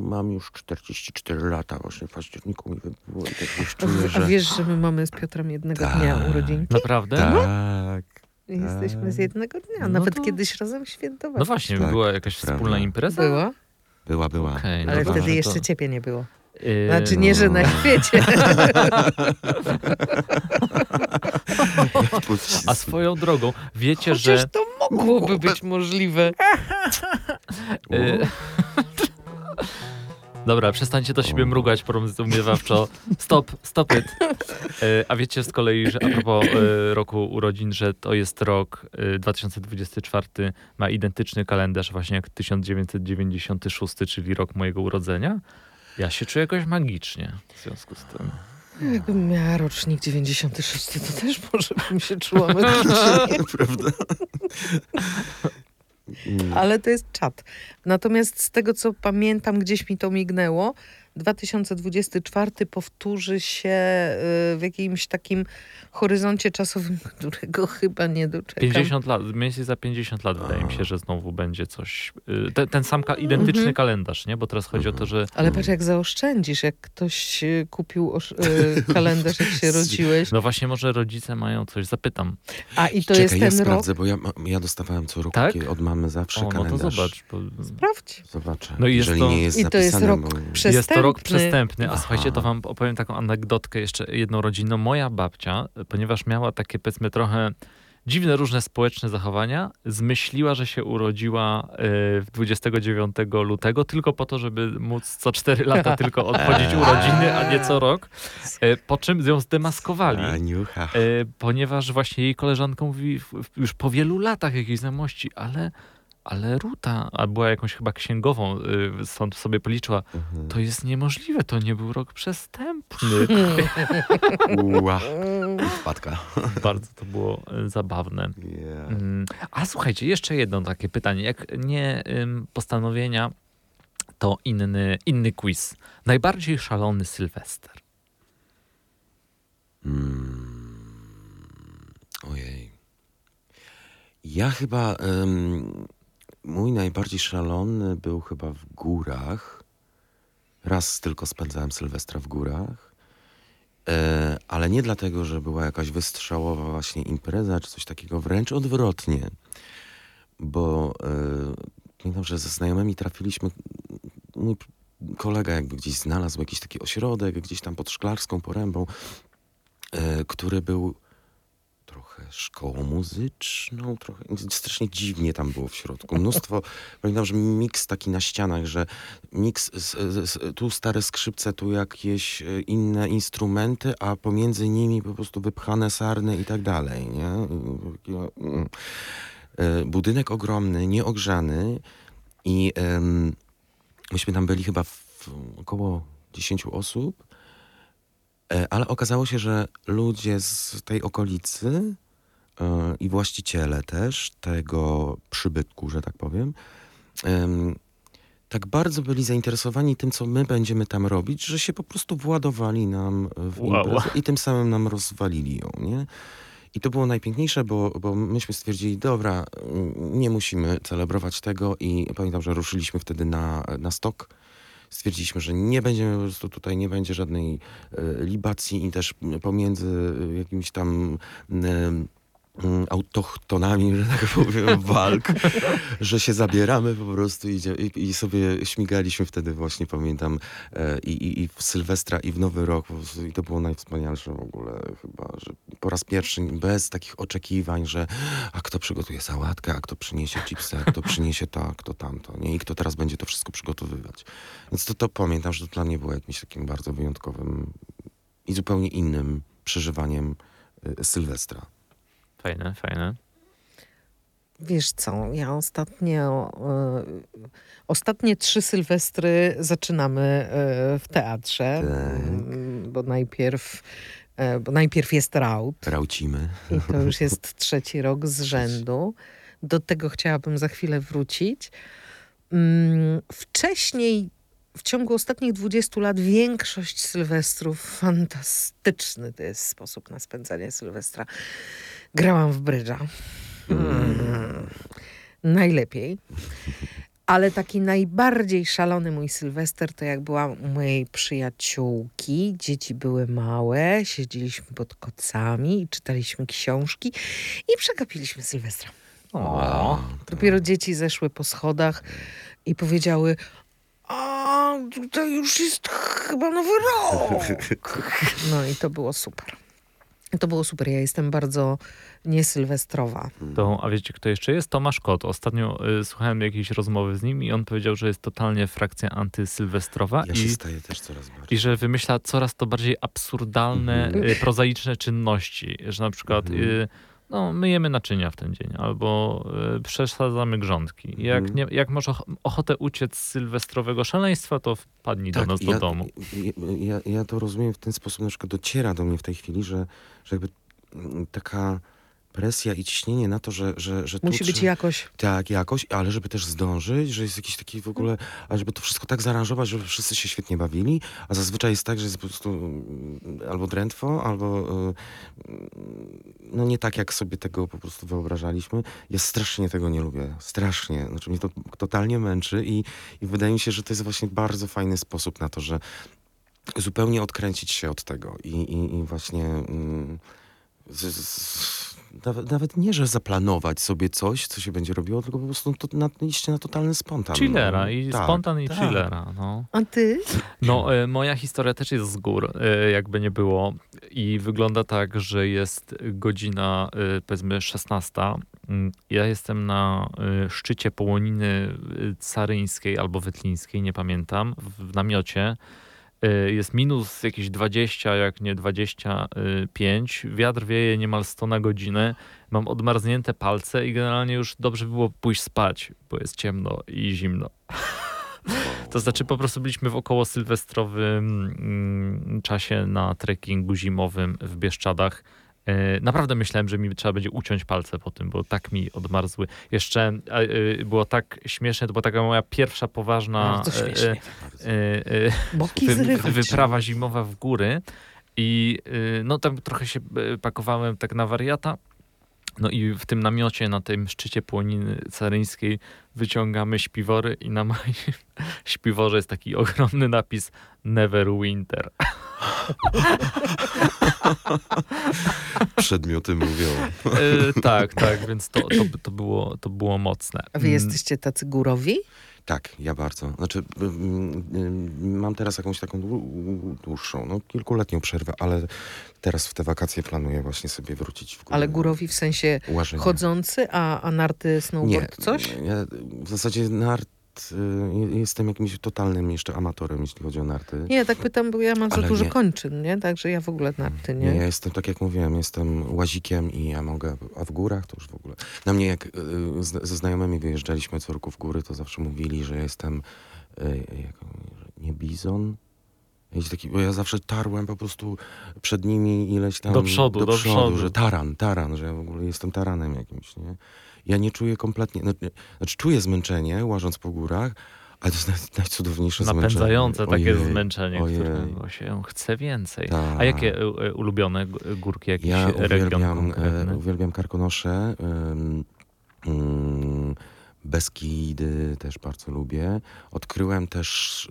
mam już 44 lata, właśnie w październiku mi wybyło i tak już czuję, A że... wiesz, że my mamy z Piotrem jednego Tak. dnia urodzinki? Naprawdę? Tak. Jesteśmy z jednego dnia. No Nawet to- kiedyś razem świętowaliśmy. No właśnie, Tak, była jakaś prawda. wspólna impreza? Była, Była, była. No ale wtedy to- jeszcze ciebie nie było. Yy, Znaczy nie, że na no. świecie. A swoją drogą, wiecie, Chociaż że... to mogłoby być możliwe. Yy, Dobra, przestańcie do siebie mrugać porozumiewawczo. Stop, stop it. Yy, A wiecie z kolei, że a propos yy, roku urodzin, że to jest rok yy, 2024, ma identyczny kalendarz właśnie jak 1996, czyli rok mojego urodzenia? Ja się czuję jakoś magicznie w związku z tym. Jakbym miała rocznik 96, to też może bym się czuła magicznie. Prawda? Ale to jest czat. Natomiast z tego, co pamiętam, gdzieś mi to mignęło, 2024 powtórzy się y, w jakimś takim horyzoncie czasowym, którego chyba nie doczekam. 50 lat, mniej więcej za 50 lat wydaje mi się, że znowu będzie coś. y, Te, ten sam ka- identyczny Mhm. kalendarz, nie? Bo teraz chodzi o to, że. Ale patrz, jak zaoszczędzisz, jak ktoś y, kupił kalendarz, jak się rodziłeś. No właśnie, może rodzice mają coś, zapytam. A i to Czekaj, jest ja ten rok. sprawdzę, bo ja, ja dostawałem co roku Tak? od mamy zawsze O, no kalendarz. to zobacz. Bo Sprawdź. Zobaczę. No i jest Jeżeli to- nie jest I to jest rok bo... przez- Jest to rok Przestępny. a Aha. słuchajcie, to wam opowiem taką anegdotkę jeszcze jedną rodzinną. Moja babcia, ponieważ miała takie powiedzmy trochę dziwne, różne społeczne zachowania, zmyśliła, że się urodziła y, w 29 lutego tylko po to, żeby móc co 4 lata tylko odchodzić urodziny, a nie co rok. Y, Po czym ją zdemaskowali. E, ponieważ właśnie jej koleżanka mówi w- w- już po wielu latach jakiejś znajomości, ale, ale Ruta, a była jakąś chyba księgową, y, stąd sobie policzyła, Mhm. to jest niemożliwe, to nie był rok przestępny. Ua. Wpadka. Bardzo to było y, zabawne. Yeah. Mm, A słuchajcie, jeszcze jedno takie pytanie. Jak nie postanowienia, to inny, inny quiz. Najbardziej szalony Sylwester. Mm. Ojej. Ja chyba. em, mój najbardziej szalony był chyba w górach. Raz tylko spędzałem Sylwestra w górach. E, ale nie dlatego, że była jakaś wystrzałowa właśnie impreza czy coś takiego, wręcz odwrotnie. Bo e, pamiętam, że ze znajomymi trafiliśmy. Mój kolega jakby gdzieś znalazł jakiś taki ośrodek, gdzieś tam pod Szklarską Porębą, e, który był szkołą muzyczną, trochę strasznie dziwnie tam było w środku. Mnóstwo, pamiętam, że miks taki na ścianach, że miks, z, z, z, tu stare skrzypce, tu jakieś e, inne instrumenty, a pomiędzy nimi po prostu wypchane sarny i tak dalej, nie? Mm. E, Budynek ogromny, nieogrzany i em, myśmy tam byli chyba około 10 osób, E, Ale okazało się, że ludzie z tej okolicy i właściciele też tego przybytku, że tak powiem, em, tak bardzo byli zainteresowani tym, co my będziemy tam robić, że się po prostu władowali nam w Wow. imprezę i tym samym nam rozwalili ją, nie? I to było najpiękniejsze, bo, bo myśmy stwierdzili, dobra, nie musimy celebrować tego i pamiętam, że ruszyliśmy wtedy na, na stok. Stwierdziliśmy, że nie będziemy po prostu tutaj, nie będzie żadnej e, libacji i też pomiędzy jakimiś tam em, mm, autochtonami, że tak powiem, walk, że się zabieramy po prostu i, i sobie śmigaliśmy wtedy właśnie, pamiętam, e, i, i, i w Sylwestra i w Nowy Rok i to było najwspanialsze w ogóle chyba, że po raz pierwszy bez takich oczekiwań, że a kto przygotuje sałatkę, a kto przyniesie chipsy, a kto przyniesie to, a kto tamto, nie? I kto teraz będzie to wszystko przygotowywać. Więc to, to pamiętam, że to dla mnie było jakimś takim bardzo wyjątkowym i zupełnie innym przeżywaniem y, Sylwestra. Fajne, fajne. Wiesz co, ja ostatnio, e, ostatnie trzy sylwestry zaczynamy e, w teatrze, Tak. Mm, bo najpierw E, Bo najpierw jest raut Raucimy. i to już jest trzeci rok z rzędu. Do tego chciałabym za chwilę wrócić. Mm, Wcześniej, w ciągu ostatnich 20 lat, większość sylwestrów, fantastyczny to jest sposób na spędzanie sylwestra. Grałam w brydża. Mm. Najlepiej. Ale taki najbardziej szalony mój sylwester to jak byłam u mojej przyjaciółki. Dzieci były małe, siedzieliśmy pod kocami i czytaliśmy książki i przegapiliśmy sylwestra. O, Dopiero dzieci zeszły po schodach i powiedziały: tutaj już jest chyba nowy rok. No i to było super. To było super. Ja jestem bardzo niesylwestrowa. to, a wiecie, kto jeszcze jest? Tomasz Kot. Ostatnio y, słuchałem jakiejś rozmowy z nim i on powiedział, że jest totalnie frakcja antysylwestrowa Ja i, się staję też coraz bardziej. i że wymyśla coraz to bardziej absurdalne, Mhm. y, prozaiczne czynności. Że na przykład Mhm. y, no, myjemy naczynia w ten dzień albo y, przesadzamy grządki. Jak, Mhm. nie, jak masz och- ochotę uciec z sylwestrowego szaleństwa, to wpadnij do nas do Tak, ja, domu. Ja, ja, ja to rozumiem w ten sposób, na przykład dociera do mnie w tej chwili, że, że jakby mm, taka presja i ciśnienie na to, że, że, że Musi być jakoś. Tak, jakoś, ale żeby też zdążyć, że jest jakiś taki w ogóle, ale żeby to wszystko tak zaaranżować, żeby wszyscy się świetnie bawili, a zazwyczaj jest tak, że jest po prostu mm, albo drętwo, albo y, no nie tak, jak sobie tego po prostu wyobrażaliśmy. Ja strasznie tego nie lubię, strasznie. Znaczy mnie to totalnie męczy i, i wydaje mi się, że to jest właśnie bardzo fajny sposób na to, że zupełnie odkręcić się od tego i, i, i właśnie... Mm, z, z, nawet, nawet nie, że zaplanować sobie coś, co się będzie robiło, tylko po prostu to, na, iść na totalny spontan. Chillera i Tak, spontan i tak. chillera. No. A ty? No, e, moja historia też jest z gór, e, jakby nie było. I wygląda tak, że jest godzina, e, powiedzmy, 16. Mm, Ja jestem na szczycie połoniny caryńskiej albo wetlińskiej, nie pamiętam, w, w namiocie. E, Jest minus jakieś 20, jak nie 25. Wiatr wieje niemal 100 na godzinę. Mam odmarznięte palce i generalnie już dobrze by było pójść spać, bo jest ciemno i zimno. To znaczy po prostu byliśmy w około sylwestrowym mm, czasie na trekkingu zimowym w Bieszczadach. E, Naprawdę myślałem, że mi trzeba będzie uciąć palce po tym, bo tak mi odmarzły. Jeszcze e, e, było tak śmieszne, to była taka moja pierwsza poważna śmiesznie. Wy, wyprawa zimowa w góry. I no tam trochę się pakowałem tak na wariata. No i w tym namiocie na tym szczycie płoniny caryńskiej wyciągamy śpiwory i na moim śpiworze jest taki ogromny napis Never Winter. Przedmioty mówią. Y, tak, tak, więc to, to, to, było, to było mocne. A wy jesteście tacy górowi? Tak, ja bardzo. Znaczy, mm, mm, mam teraz jakąś taką dłu- dłuższą, no kilkuletnią przerwę, ale teraz w te wakacje planuję właśnie sobie wrócić w górę. Ale górowi w sensie chodzący, a, a narty, snowboard, coś? Nie, ja w zasadzie nart y, jestem jakimś totalnym jeszcze amatorem, jeśli chodzi o narty. Nie, ja tak pytam, bo ja mam za dużo nie. kończyn, nie? Także ja w ogóle narty, Nie, ja nie? jestem, tak jak mówiłem, jestem łazikiem i ja mogę, a w górach to już w ogóle. Na mnie jak y, z, ze znajomymi wyjeżdżaliśmy co roku w góry, to zawsze mówili, że jestem y, jak, nie bizon. Jakiś taki, bo ja zawsze tarłem po prostu przed nimi ileś tam... Do przodu, do przodu. że taran, taran, że ja w ogóle jestem taranem jakimś, nie? Ja nie czuję kompletnie, znaczy, znaczy czuję zmęczenie łażąc po górach, ale to jest naj, najcudowniejsze Napędzające zmęczenie. takie Ojej, zmęczenie, ojej. którego się chce więcej. Tak. A jakie y, y, ulubione g- górki, jakiś Ja region uwielbiam, e, uwielbiam Karkonosze. ym, ym, Beskidy też bardzo lubię. Odkryłem też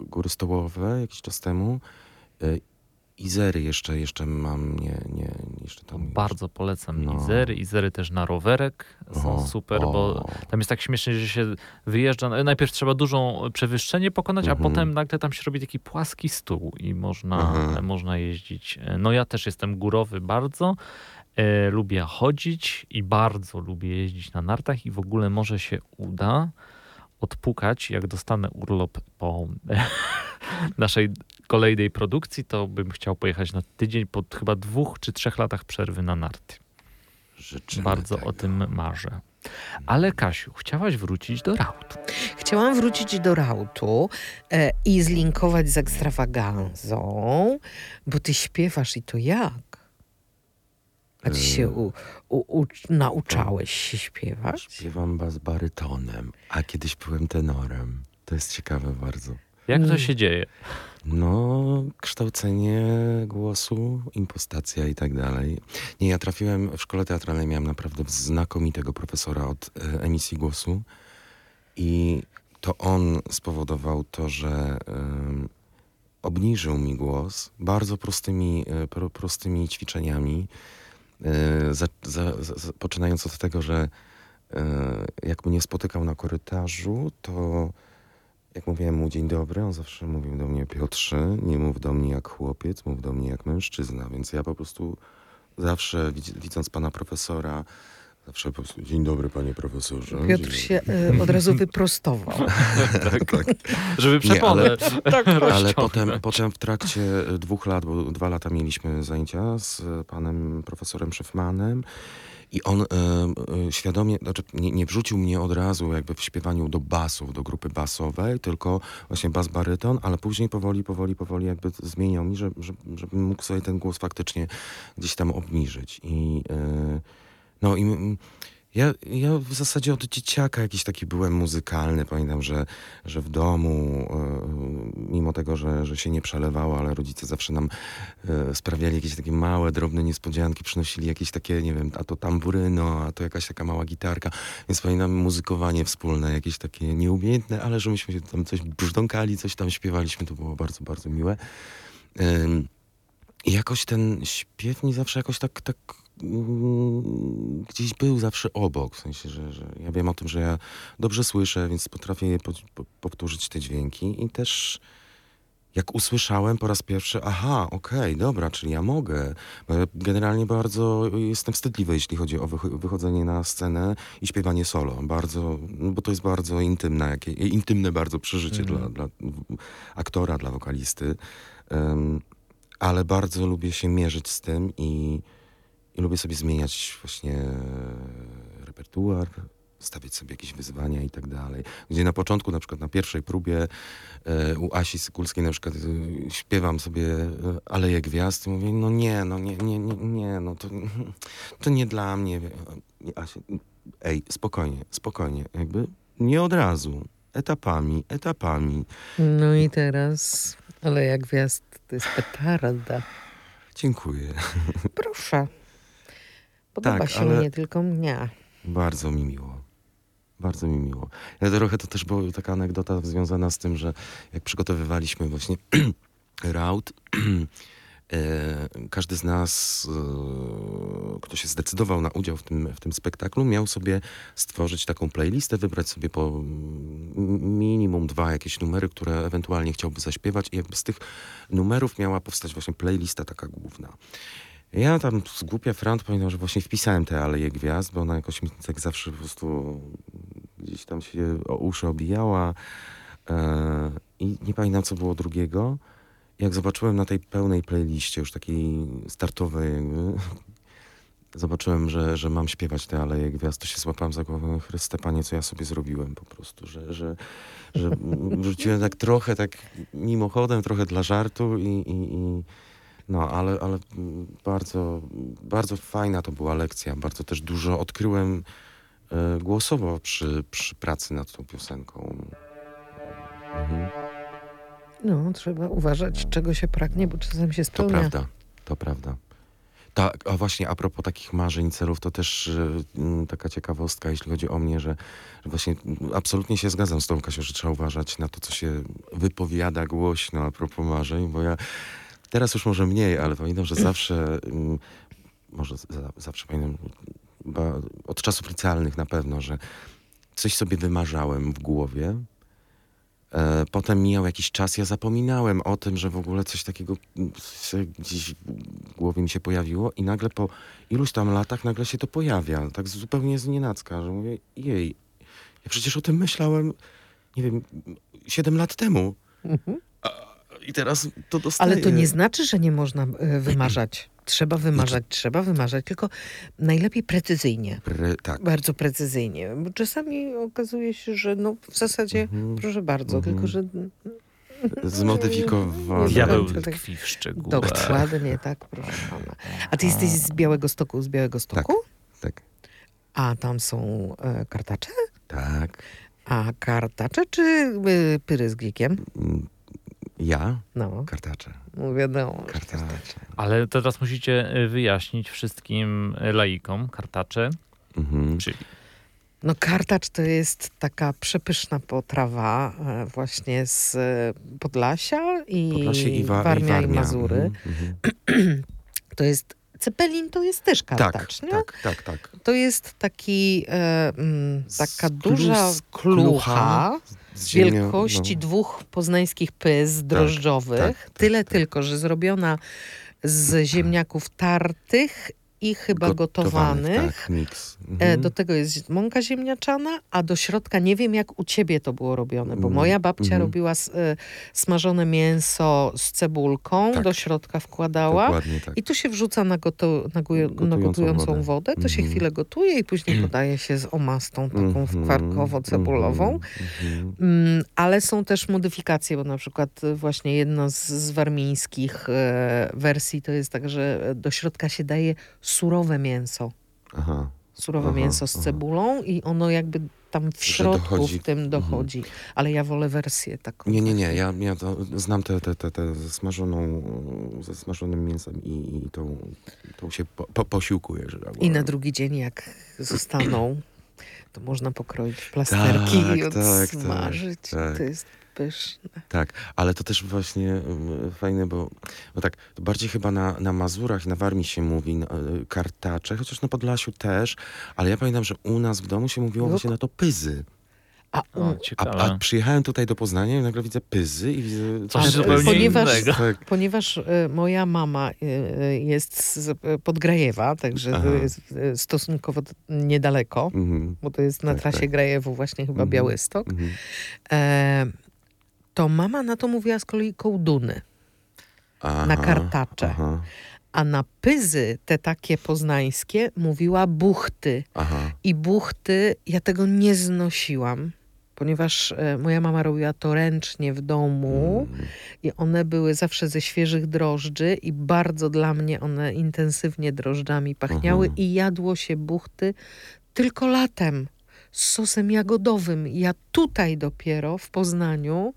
e, góry stołowe jakiś czas temu. E, Izery jeszcze, jeszcze mam, nie, nie, jeszcze tam... Bardzo polecam No. Izery. Izery też na rowerek są O, super, o. bo tam jest tak śmiesznie, że się wyjeżdża. no, Najpierw trzeba dużą przewyższenie pokonać, a Mhm. potem nagle tam się robi taki płaski stół i można, Mhm. można jeździć. No ja też jestem górowy bardzo. E, lubię chodzić i bardzo lubię jeździć na nartach i w ogóle może się uda odpukać, jak dostanę urlop po naszej kolejnej produkcji, to bym chciał pojechać na tydzień po chyba dwóch czy trzech latach przerwy na narty. Życzymy Bardzo tego. o tym marzę. Ale Kasiu, chciałaś wrócić do raut. Chciałam wrócić do rautu e, i zlinkować z ekstrawaganzą, bo ty śpiewasz i to jak? A ty się u, u, u, nauczałeś się śpiewać? Śpiewam bas barytonem, a kiedyś byłem tenorem. To jest ciekawe bardzo. Jak to Mm. się dzieje? No, kształcenie głosu, impostacja i tak dalej. Nie, ja trafiłem w szkole teatralnej, miałem naprawdę znakomitego profesora od e, emisji głosu i to on spowodował to, że obniżył mi głos bardzo prostymi, e, pro, prostymi ćwiczeniami. E, za, za, za, poczynając od tego, że e, jak mnie spotykał na korytarzu, to jak mówiłem mu dzień dobry, on zawsze mówił do mnie Piotrze, nie mów do mnie jak chłopiec, mów do mnie jak mężczyzna. Więc ja po prostu zawsze widz- widząc pana profesora, zawsze po prostu dzień dobry panie profesorze. Piotr dzień się e, od razu wyprostował. dobry. tak. Żeby Nie, ale- przeponę Ale potem, potem w trakcie dwóch lat, bo dwa lata mieliśmy zajęcia z panem profesorem Szyfmanem i on e, e, świadomie, znaczy nie, nie wrzucił mnie od razu jakby w śpiewaniu do basów, do grupy basowej, tylko właśnie bas baryton, ale później powoli, powoli, powoli jakby zmieniał mi, że, że, żebym mógł sobie ten głos faktycznie gdzieś tam obniżyć. I e, no i ja, ja w zasadzie od dzieciaka jakiś taki byłem muzykalny. Pamiętam, że, że w domu, e, mimo tego, że, że się nie przelewało, ale rodzice zawsze nam e, sprawiali jakieś takie małe, drobne niespodzianki, przynosili jakieś takie, nie wiem, a to tamburyno, a to jakaś taka mała gitarka. Więc pamiętam muzykowanie wspólne, jakieś takie nieumiejętne, ale że myśmy się tam coś brzdąkali, coś tam śpiewaliśmy, to było bardzo, bardzo miłe. I jakoś ten śpiew mi zawsze jakoś tak, tak gdzieś był zawsze obok. W sensie, że, że ja wiem o tym, że ja dobrze słyszę, więc potrafię je po, po, powtórzyć te dźwięki. I też jak usłyszałem po raz pierwszy, aha, okej, dobra, czyli ja mogę. Ja generalnie bardzo jestem wstydliwy, jeśli chodzi o wycho- wychodzenie na scenę i śpiewanie solo. Bardzo, no bo to jest bardzo intymne, jakie, intymne bardzo przeżycie Mhm. dla, dla aktora, dla wokalisty. Em, ale bardzo lubię się mierzyć z tym i, i lubię sobie zmieniać właśnie repertuar, stawiać sobie jakieś wyzwania i tak dalej. Gdzie na początku, na przykład na pierwszej próbie e, u Asi Sykulskiej na przykład e, śpiewam sobie e, Aleję Gwiazd i mówię, no nie, no nie, nie, nie, nie no to, to nie dla mnie. Asia, ej, spokojnie, spokojnie, jakby nie od razu, etapami, etapami. No i teraz, ale jak gwiazd, to jest petarda. Dziękuję. Proszę. Podoba Tak, się ale- mnie, tylko mnie. Bardzo mi miło. Bardzo mi miło. Ja trochę to też była taka anegdota związana z tym, że jak przygotowywaliśmy właśnie raut, e, każdy z nas, e, kto się zdecydował na udział w tym, w tym spektaklu, miał sobie stworzyć taką playlistę, wybrać sobie po mm, minimum dwa jakieś numery, które ewentualnie chciałby zaśpiewać i jakby z tych numerów miała powstać właśnie playlista taka główna. Ja tam z głupia frant pamiętam, że właśnie wpisałem te Aleje Gwiazd, bo ona jakoś mi tak zawsze po prostu gdzieś tam się o uszy obijała. E, I nie pamiętam, co było drugiego. Jak zobaczyłem na tej pełnej playliście, już takiej startowej jakby, zobaczyłem, że, że mam śpiewać te Aleje Gwiazd, to się złapałem za głowę, Chryste Panie, co ja sobie zrobiłem po prostu, że, że, że wrzuciłem tak trochę tak mimochodem, trochę dla żartu i, i, i no, ale, ale bardzo, bardzo fajna to była lekcja. Bardzo też dużo odkryłem e, głosowo przy, przy pracy nad tą piosenką. Mhm. No, trzeba uważać, czego się pragnie, bo czasem się To spełnia. prawda, to prawda. Tak, a właśnie a propos takich marzeń, celów, to też mm, taka ciekawostka, jeśli chodzi o mnie, że, że właśnie absolutnie się zgadzam z tą Kasią, że trzeba uważać na to, co się wypowiada głośno a propos marzeń, bo ja teraz już może mniej, ale pamiętam, że zawsze, mm, może za, zawsze pamiętam, od czasów licealnych na pewno, że coś sobie wymarzałem w głowie, E, Potem mijał jakiś czas, ja zapominałem o tym, że w ogóle coś takiego mm, gdzieś w głowie mi się pojawiło i nagle po iluś tam latach nagle się to pojawia, tak zupełnie z nienacka, że mówię, jej, ja przecież o tym myślałem, nie wiem, 7 lat temu Mhm. I teraz to dostaję. Ale to nie znaczy, że nie można e, wymarzać. Trzeba wymarzać, trzeba wymarzać, tylko najlepiej precyzyjnie. Pre, tak. Bardzo precyzyjnie. Bo czasami okazuje się, że no w zasadzie, Mhm. proszę bardzo, Mhm. tylko że Zmodyfikowane. Diabeł tak, tak. tkwi w szczegółach. dokładnie tak, proszę pana. A ty jesteś z Białego Stoku, z Białego Stoku? Tak, A tam są e, kartacze? tak. A kartacze czy y, pyry z glikiem? Ja? No, Kartacze. no wiadomo. Kartacze. Ale teraz musicie y, wyjaśnić wszystkim y, laikom, kartacze, Mhm. czyli No kartacz to jest taka przepyszna potrawa e, właśnie z e, Podlasia i, Podlasie i, wa- Warmia, i Warmia. i Mazury. Mhm, mhm. To jest Cepelin to jest też Tak, kartacz, nie? tak, tak, tak. To jest taki e, mm, taka duża klucha Z ziemią, wielkości no. dwóch poznańskich pys drożdżowych. tak, tak, Tyle tak. tylko, że zrobiona z ziemniaków tartych i chyba gotowanych. Tak, miks. E, Mhm. Do tego jest mąka ziemniaczana, a do środka nie wiem, jak u ciebie to było robione, bo Mm, moja babcia mhm. robiła e, smażone mięso z cebulką, Tak. do środka wkładała. Tak. I to się wrzuca na, goto, na, gujo, na Gotującą gotującą wodę. wodę. to się Mhm. chwilę gotuje i później podaje się z omastą taką Mhm, kwarkowo-cebulową. mhm, mhm. Mm, ale są też modyfikacje, bo na przykład y, właśnie jedna z, z warmińskich e, wersji to jest tak, że do środka się daje surowe mięso. Aha. Surowe Aha, mięso z aha. cebulą i ono jakby tam w środku w tym mhm. dochodzi. Ale ja wolę wersję taką. Nie, nie, nie. Ja, ja to znam tę te, te, te ze smażoną, ze smażonym mięsem i, i tą, tą się po, po, posiłkuje. Że I na drugi dzień jak zostaną, to można pokroić plasterki Tak, i tak, tak, odsmażyć. tak. To jest pyszne. Tak, ale to też właśnie mm, fajne, bo, bo tak, to bardziej chyba na, na Mazurach, na Warmii się mówi no, y, kartacze, chociaż na Podlasiu też, ale ja pamiętam, że u nas w domu się mówiło No, właśnie na to pyzy. A, o, A, a przyjechałem tutaj do Poznania i nagle widzę pyzy i widzę... Coś zupełnie ponieważ- innego. Tak, Ponieważ e, moja mama e, jest z Podgrajewa, także Aha. jest stosunkowo niedaleko, mhm, bo to jest na Tak, trasie tak. Grajewu właśnie chyba Mhm. Białystok. mhm. E, to mama na to mówiła z kolei kołduny, Aha, na kartacze. Aha, A na pyzy, te takie poznańskie, mówiła buchty. aha. I buchty, ja tego nie znosiłam, ponieważ e, moja mama robiła to ręcznie w domu Mm, i one były zawsze ze świeżych drożdży i bardzo dla mnie one intensywnie drożdżami pachniały Mhm. i jadło się buchty tylko latem z sosem jagodowym. Ja tutaj dopiero w Poznaniu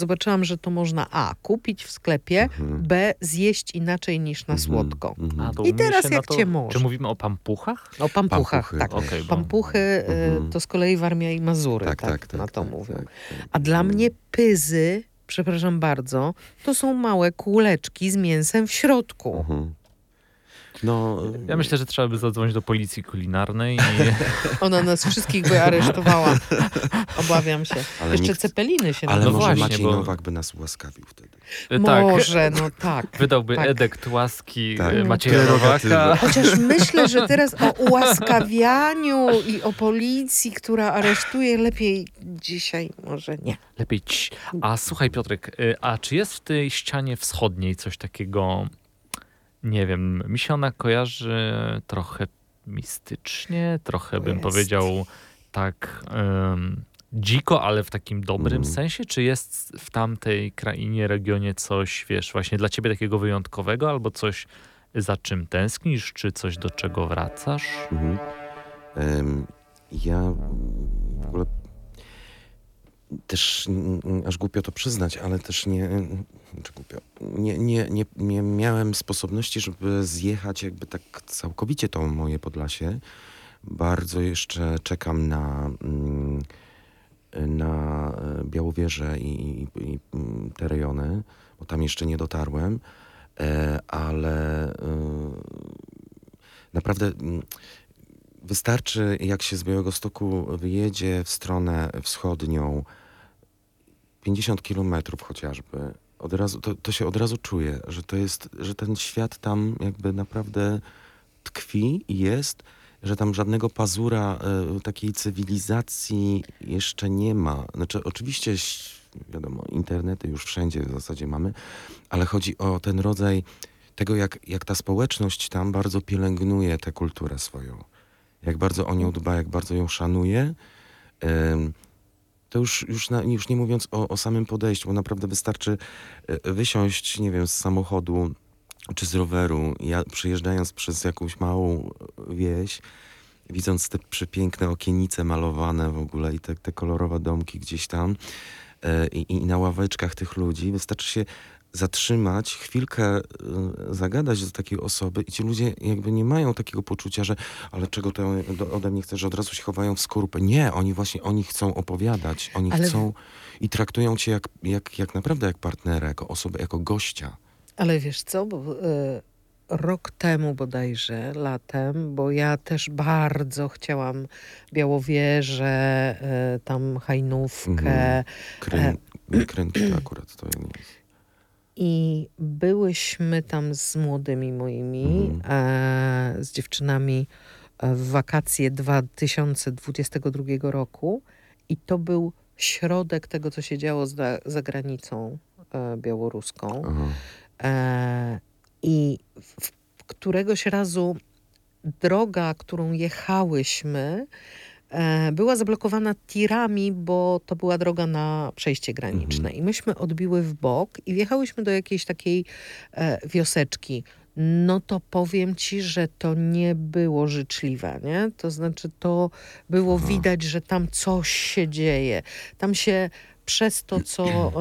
zobaczyłam, że to można A. kupić w sklepie, mhm, B. zjeść inaczej niż na mhm, słodko. mhm. A, to I teraz jak to- cię może. Czy mówimy o pampuchach? O pampuchach, Pampuchy, tak. bo- Pampuchy y, Mhm. to z kolei Warmia i Mazury Tak, tak, tak, tak. na to tak, mówią. tak, tak. A dla mnie pyzy, przepraszam bardzo, to są małe kuleczki z mięsem w środku. Mhm. No, Ja myślę, że trzeba by zadzwonić do policji kulinarnej i Ona nas wszystkich by aresztowała. Obawiam się. ale Jeszcze nikt, cepeliny się ale No może właśnie, Maciej bo- Nowak by nas ułaskawił wtedy. tak, Może, no tak. wydałby tak. edekt łaski Tak. Macieja. Nowaka. Chociaż myślę, że teraz o ułaskawianiu i o policji, która aresztuje, lepiej dzisiaj może nie. Lepiej ci. A słuchaj Piotrek, y, a czy jest w tej ścianie wschodniej coś takiego, nie wiem, mi się ona kojarzy trochę mistycznie, trochę bym Jest. powiedział tak em, dziko, ale w takim dobrym Mm. sensie? Czy jest w tamtej krainie, regionie coś, wiesz, właśnie dla ciebie takiego wyjątkowego albo coś za czym tęsknisz, czy coś do czego wracasz? Mhm. Em, ja w ogóle też aż głupio to przyznać, ale też nie, czy głupio, nie, nie, nie, nie miałem sposobności, żeby zjechać jakby tak całkowicie to moje Podlasie. Bardzo jeszcze czekam na, mm, na e, Białowieżę i, i, i mm, te rejony, bo tam jeszcze nie dotarłem, e, ale e, naprawdę mm, wystarczy, jak się z Białego Stoku wyjedzie w stronę wschodnią, 50 kilometrów chociażby, od razu, to, to się od razu czuje, że to jest, że ten świat tam jakby naprawdę tkwi i jest, że tam żadnego pazura e, takiej cywilizacji jeszcze nie ma. Znaczy oczywiście wiadomo, internety już wszędzie w zasadzie mamy, ale chodzi o ten rodzaj tego, jak, jak ta społeczność tam bardzo pielęgnuje tę kulturę swoją. Jak bardzo o nią dba, jak bardzo ją szanuje. Ym, to już, już, na, już nie mówiąc o, o samym podejściu, bo naprawdę wystarczy e, wysiąść, nie wiem, z samochodu czy z roweru, ja przejeżdżając przez jakąś małą wieś, widząc te przepiękne okienice malowane w ogóle i te, te kolorowe domki gdzieś tam e, i, i na ławeczkach tych ludzi, wystarczy się zatrzymać, chwilkę e, zagadać do takiej osoby i ci ludzie jakby nie mają takiego poczucia, że ale czego to ode mnie chcesz, że od razu się chowają w skorupę. Nie, oni właśnie, oni chcą opowiadać, oni Ale- chcą i traktują cię jak, jak, jak naprawdę jak partnera, jako osobę, jako gościa. Ale wiesz co, bo e, rok temu bodajże, latem, bo ja też bardzo chciałam Białowieżę, e, tam Hajnówkę Mhm. Kręci to akurat, to nie jest. I byłyśmy tam z młodymi moimi, Mhm. e, z dziewczynami e, w wakacje 2022 roku i to był środek tego, co się działo za, za granicą e, białoruską. E, I w, któregoś razu droga, którą jechałyśmy, była zablokowana tirami, bo to była droga na przejście graniczne. I myśmy odbiły w bok i wjechałyśmy do jakiejś takiej e, wioseczki. No to powiem ci, że to nie było życzliwe, nie? To znaczy to było Aha. widać, że tam coś się dzieje. Tam się przez to, co,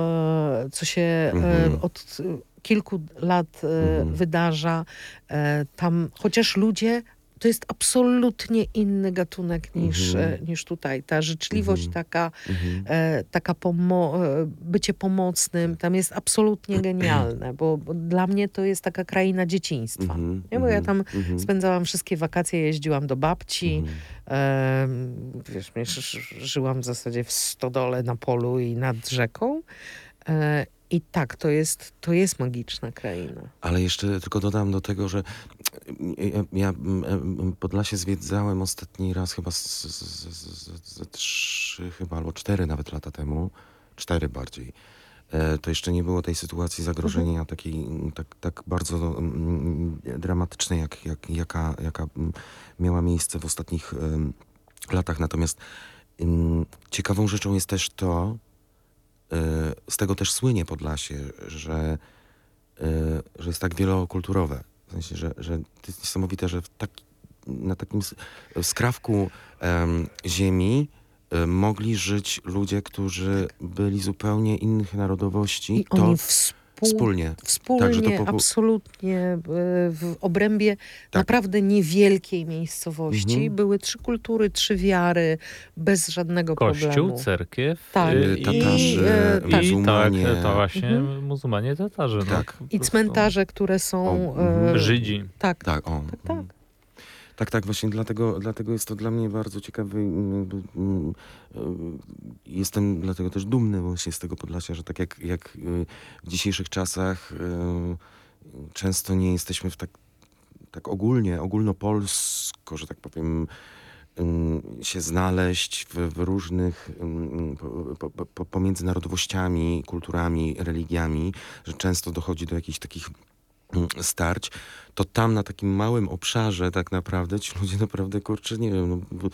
e, co się e, Mhm. od kilku lat e, Mhm. wydarza, e, tam chociaż ludzie to jest absolutnie inny gatunek niż, Mhm. e, niż tutaj. Ta życzliwość Mhm. taka, Mhm. e, taka pomo- e, bycie pomocnym tam jest absolutnie genialne, bo, bo dla mnie to jest taka kraina dzieciństwa. Nie, bo ja tam. Spędzałam wszystkie wakacje, jeździłam do babci, em, wiesz, ży- ży- żyłam w zasadzie w stodole na polu i nad rzeką. E, I tak, to jest, to jest magiczna kraina. Ale jeszcze tylko dodam do tego, że ja, Podlasie zwiedzałem ostatni raz chyba z, z, z, z, z trzy chyba albo cztery nawet lata temu. Cztery bardziej. E, To jeszcze nie było tej sytuacji zagrożenia takiej mm, tak, tak bardzo dramatycznej, jak, jak, jaka, jaka miała miejsce w ostatnich latach. Natomiast ciekawą rzeczą jest też to, e, z tego też słynie Podlasie, że y, że jest tak wielokulturowe. W sensie, że, że to jest niesamowite, że tak, na takim skrawku em, ziemi y, mogli żyć ludzie, którzy byli zupełnie innych narodowości. I to oni współ, wspólnie. wspólnie, Także to po- absolutnie e, w obrębie Tak. naprawdę niewielkiej miejscowości Mhm. były trzy kultury, trzy wiary, bez żadnego Kościół, problemu. cerkiew Tak. y, I, Tatarzy, e, tak. I tak, muzułmanie. to właśnie Mhm. muzułmanie, Tatarzy. No, Tak. po I cmentarze, które są... O, mhm. e, Żydzi. Tak, Tak, o. tak, tak. Tak, tak, właśnie dlatego, dlatego jest to dla mnie bardzo ciekawy. y, Jestem dlatego też dumny właśnie z tego Podlasia, że tak jak, jak y, w dzisiejszych czasach y, często nie jesteśmy w tak, tak ogólnie, ogólnopolsko, że tak powiem, się znaleźć w, w różnych, po, po, po, pomiędzy narodowościami, kulturami, religiami, że często dochodzi do jakichś takich starć, to tam na takim małym obszarze tak naprawdę ci ludzie naprawdę, kurczę, nie wiem, no,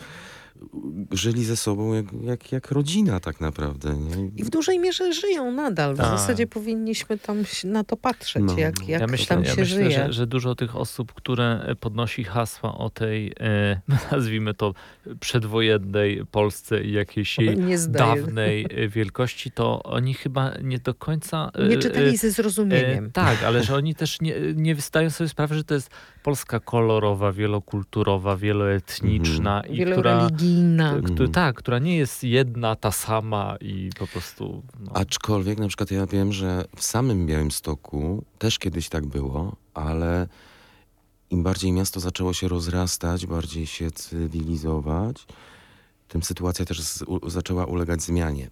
żyli ze sobą jak, jak, jak rodzina tak naprawdę. Nie? I w dużej mierze żyją nadal. W Tak. zasadzie powinniśmy tam na to patrzeć, No. jak, jak ja myślę, tam ja się myślę żyje. że, że dużo tych osób, które e, podnosi hasła o tej, e, nazwijmy to, przedwojennej Polsce i jakiejś jej dawnej e, wielkości, to oni chyba nie do końca... e, Nie e, czytali ze zrozumieniem. E, tak, ale że oni też nie, nie zdają sobie sprawy, że to jest Polska kolorowa, wielokulturowa, wieloetniczna i która, Wieloreligijna. któ- Mhm. tak, która nie jest jedna, ta sama i po prostu... No, Aczkolwiek na przykład ja wiem, że w samym Białymstoku też kiedyś tak było, ale im bardziej miasto zaczęło się rozrastać, bardziej się cywilizować, tym sytuacja też z, u, zaczęła ulegać zmianie.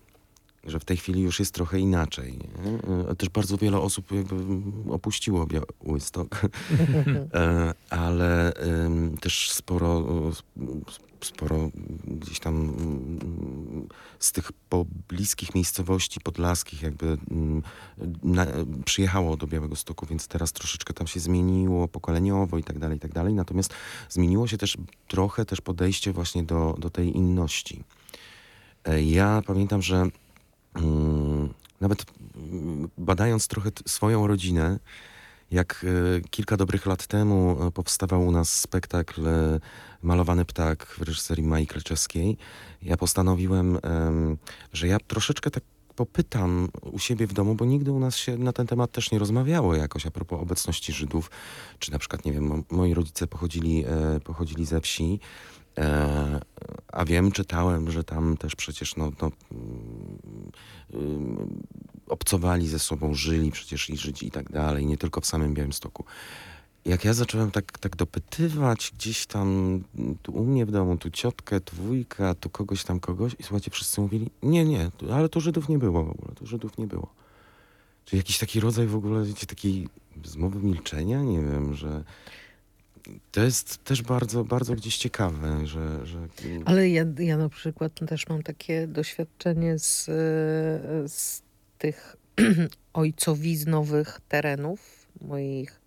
Że w tej chwili już jest trochę inaczej. Nie? E, Też bardzo wiele osób jakby opuściło Białystok, E, ale też sporo, sp- sporo gdzieś tam z tych pobliskich miejscowości podlaskich jakby mm, na, przyjechało do Białego Stoku, więc teraz troszeczkę tam się zmieniło pokoleniowo i tak dalej, i tak dalej. Natomiast zmieniło się też trochę też podejście właśnie do, do tej inności. E, Ja pamiętam, że nawet mm, badając trochę swoją rodzinę, jak e, kilka dobrych lat temu e, powstawał u nas spektakl e, Malowany Ptak w reżyserii Mai Kleczewskiej, ja postanowiłem, em, że ja troszeczkę tak popytam u siebie w domu, bo nigdy u nas się na ten temat też nie rozmawiało jakoś a propos obecności Żydów, czy na przykład, nie wiem, mo- moi rodzice pochodzili, pochodzili ze wsi, a wiem, czytałem, że tam też przecież no, no, mm, obcowali ze sobą, żyli przecież i Żydzi i tak dalej, nie tylko w samym Białymstoku. Jak ja zacząłem tak, tak dopytywać gdzieś tam mm, tu u mnie w domu, tu ciotkę, tu wujka, tu kogoś tam kogoś i słuchajcie, wszyscy mówili, nie, nie, ale tu Żydów nie było w ogóle, tu Żydów nie było. Czyli jakiś taki rodzaj w ogóle, wiecie, takiej zmowy milczenia, nie wiem, że to jest też bardzo, bardzo gdzieś ciekawe, że... że Ale ja, ja na przykład też mam takie doświadczenie z, z tych ojcowiznowych terenów moich,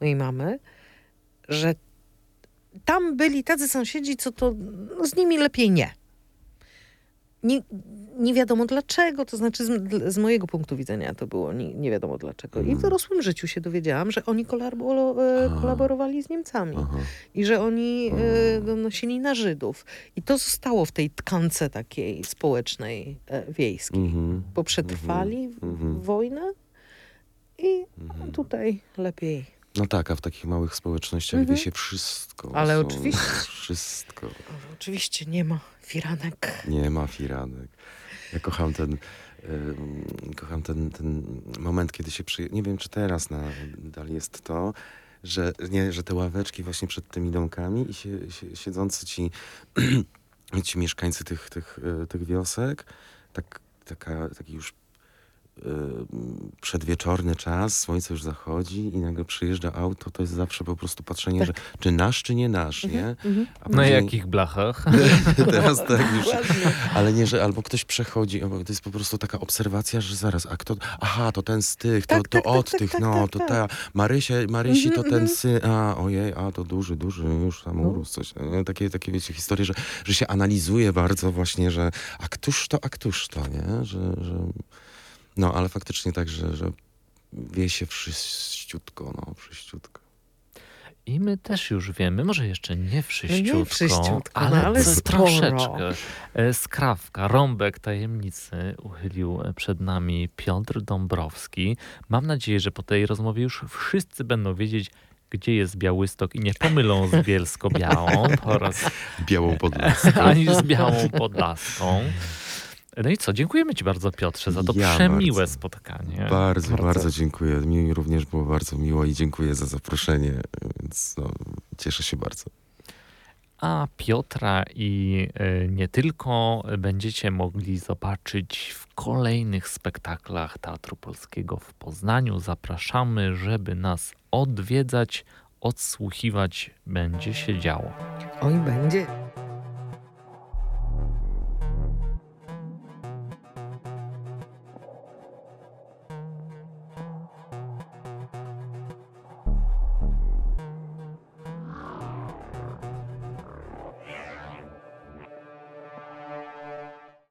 mojej mamy, że tam byli tacy sąsiedzi, co to no, z nimi lepiej nie. Nie, nie wiadomo dlaczego, to znaczy z, z mojego punktu widzenia to było nie, nie wiadomo dlaczego. I w Mhm. dorosłym życiu się dowiedziałam, że oni kolaboro, e, kolaborowali z Niemcami Aha. i że oni e, Mm. donosili na Żydów. I to zostało w tej tkance takiej społecznej, e, wiejskiej. Mhm. Bo przetrwali w- Mhm. wojnę i Mhm. tutaj lepiej. No tak, a w takich małych społecznościach Mhm. wie się wszystko. Ale są- oczywiście. Wszystko. Oczywiście nie ma firanek. Nie ma firanek. Ja kocham ten, kocham ten, ten moment, kiedy się przyje... Nie wiem, czy teraz nadal jest to, że, nie, że te ławeczki właśnie przed tymi domkami i się, się, siedzący ci, ci mieszkańcy tych, tych, y, tych wiosek, tak, taka, taki już przedwieczorny czas, słońce już zachodzi i nagle przyjeżdża auto, to jest zawsze po prostu patrzenie, że czy nasz, czy nie nasz, nie? Mhm. A Na później- jakich blachach? Teraz tak już. Ale nie, że albo ktoś przechodzi, to jest po prostu taka obserwacja, że zaraz, a kto, aha, to ten z tych, to, Tak, to tak, tak, od tak, tych, tak, no, tak, to tak. ta, Marysie, Marysi to Mhm, ten mhm. syn, a ojej, a to duży, duży, już tam No. urósł coś. Takie, takie, wiecie, historie, że, że się analizuje bardzo właśnie, że a któż to, a któż to, nie? Że, że... No, ale faktycznie tak, że, że wie się wszyściutko, no, wszyściutko. I my też już wiemy, może jeszcze nie nie wszyściutko, no ale, ale troszeczkę. E, Skrawka, rąbek tajemnicy uchylił przed nami Piotr Dąbrowski. Mam nadzieję, że po tej rozmowie już wszyscy będą wiedzieć, gdzie jest Białystok i nie pomylą z Bielsko-Białą po raz Białą podlaską. ani z Białą Podlaską. No i co, dziękujemy Ci bardzo Piotrze za to Ja przemiłe bardzo. spotkanie. Bardzo, Bardzo. bardzo, dziękuję. Mi również było bardzo miło i dziękuję za zaproszenie, więc no, cieszę się bardzo. A Piotra i e, nie tylko będziecie mogli zobaczyć w kolejnych spektaklach Teatru Polskiego w Poznaniu. Zapraszamy, żeby nas odwiedzać, odsłuchiwać będzie się działo. Oj, będzie.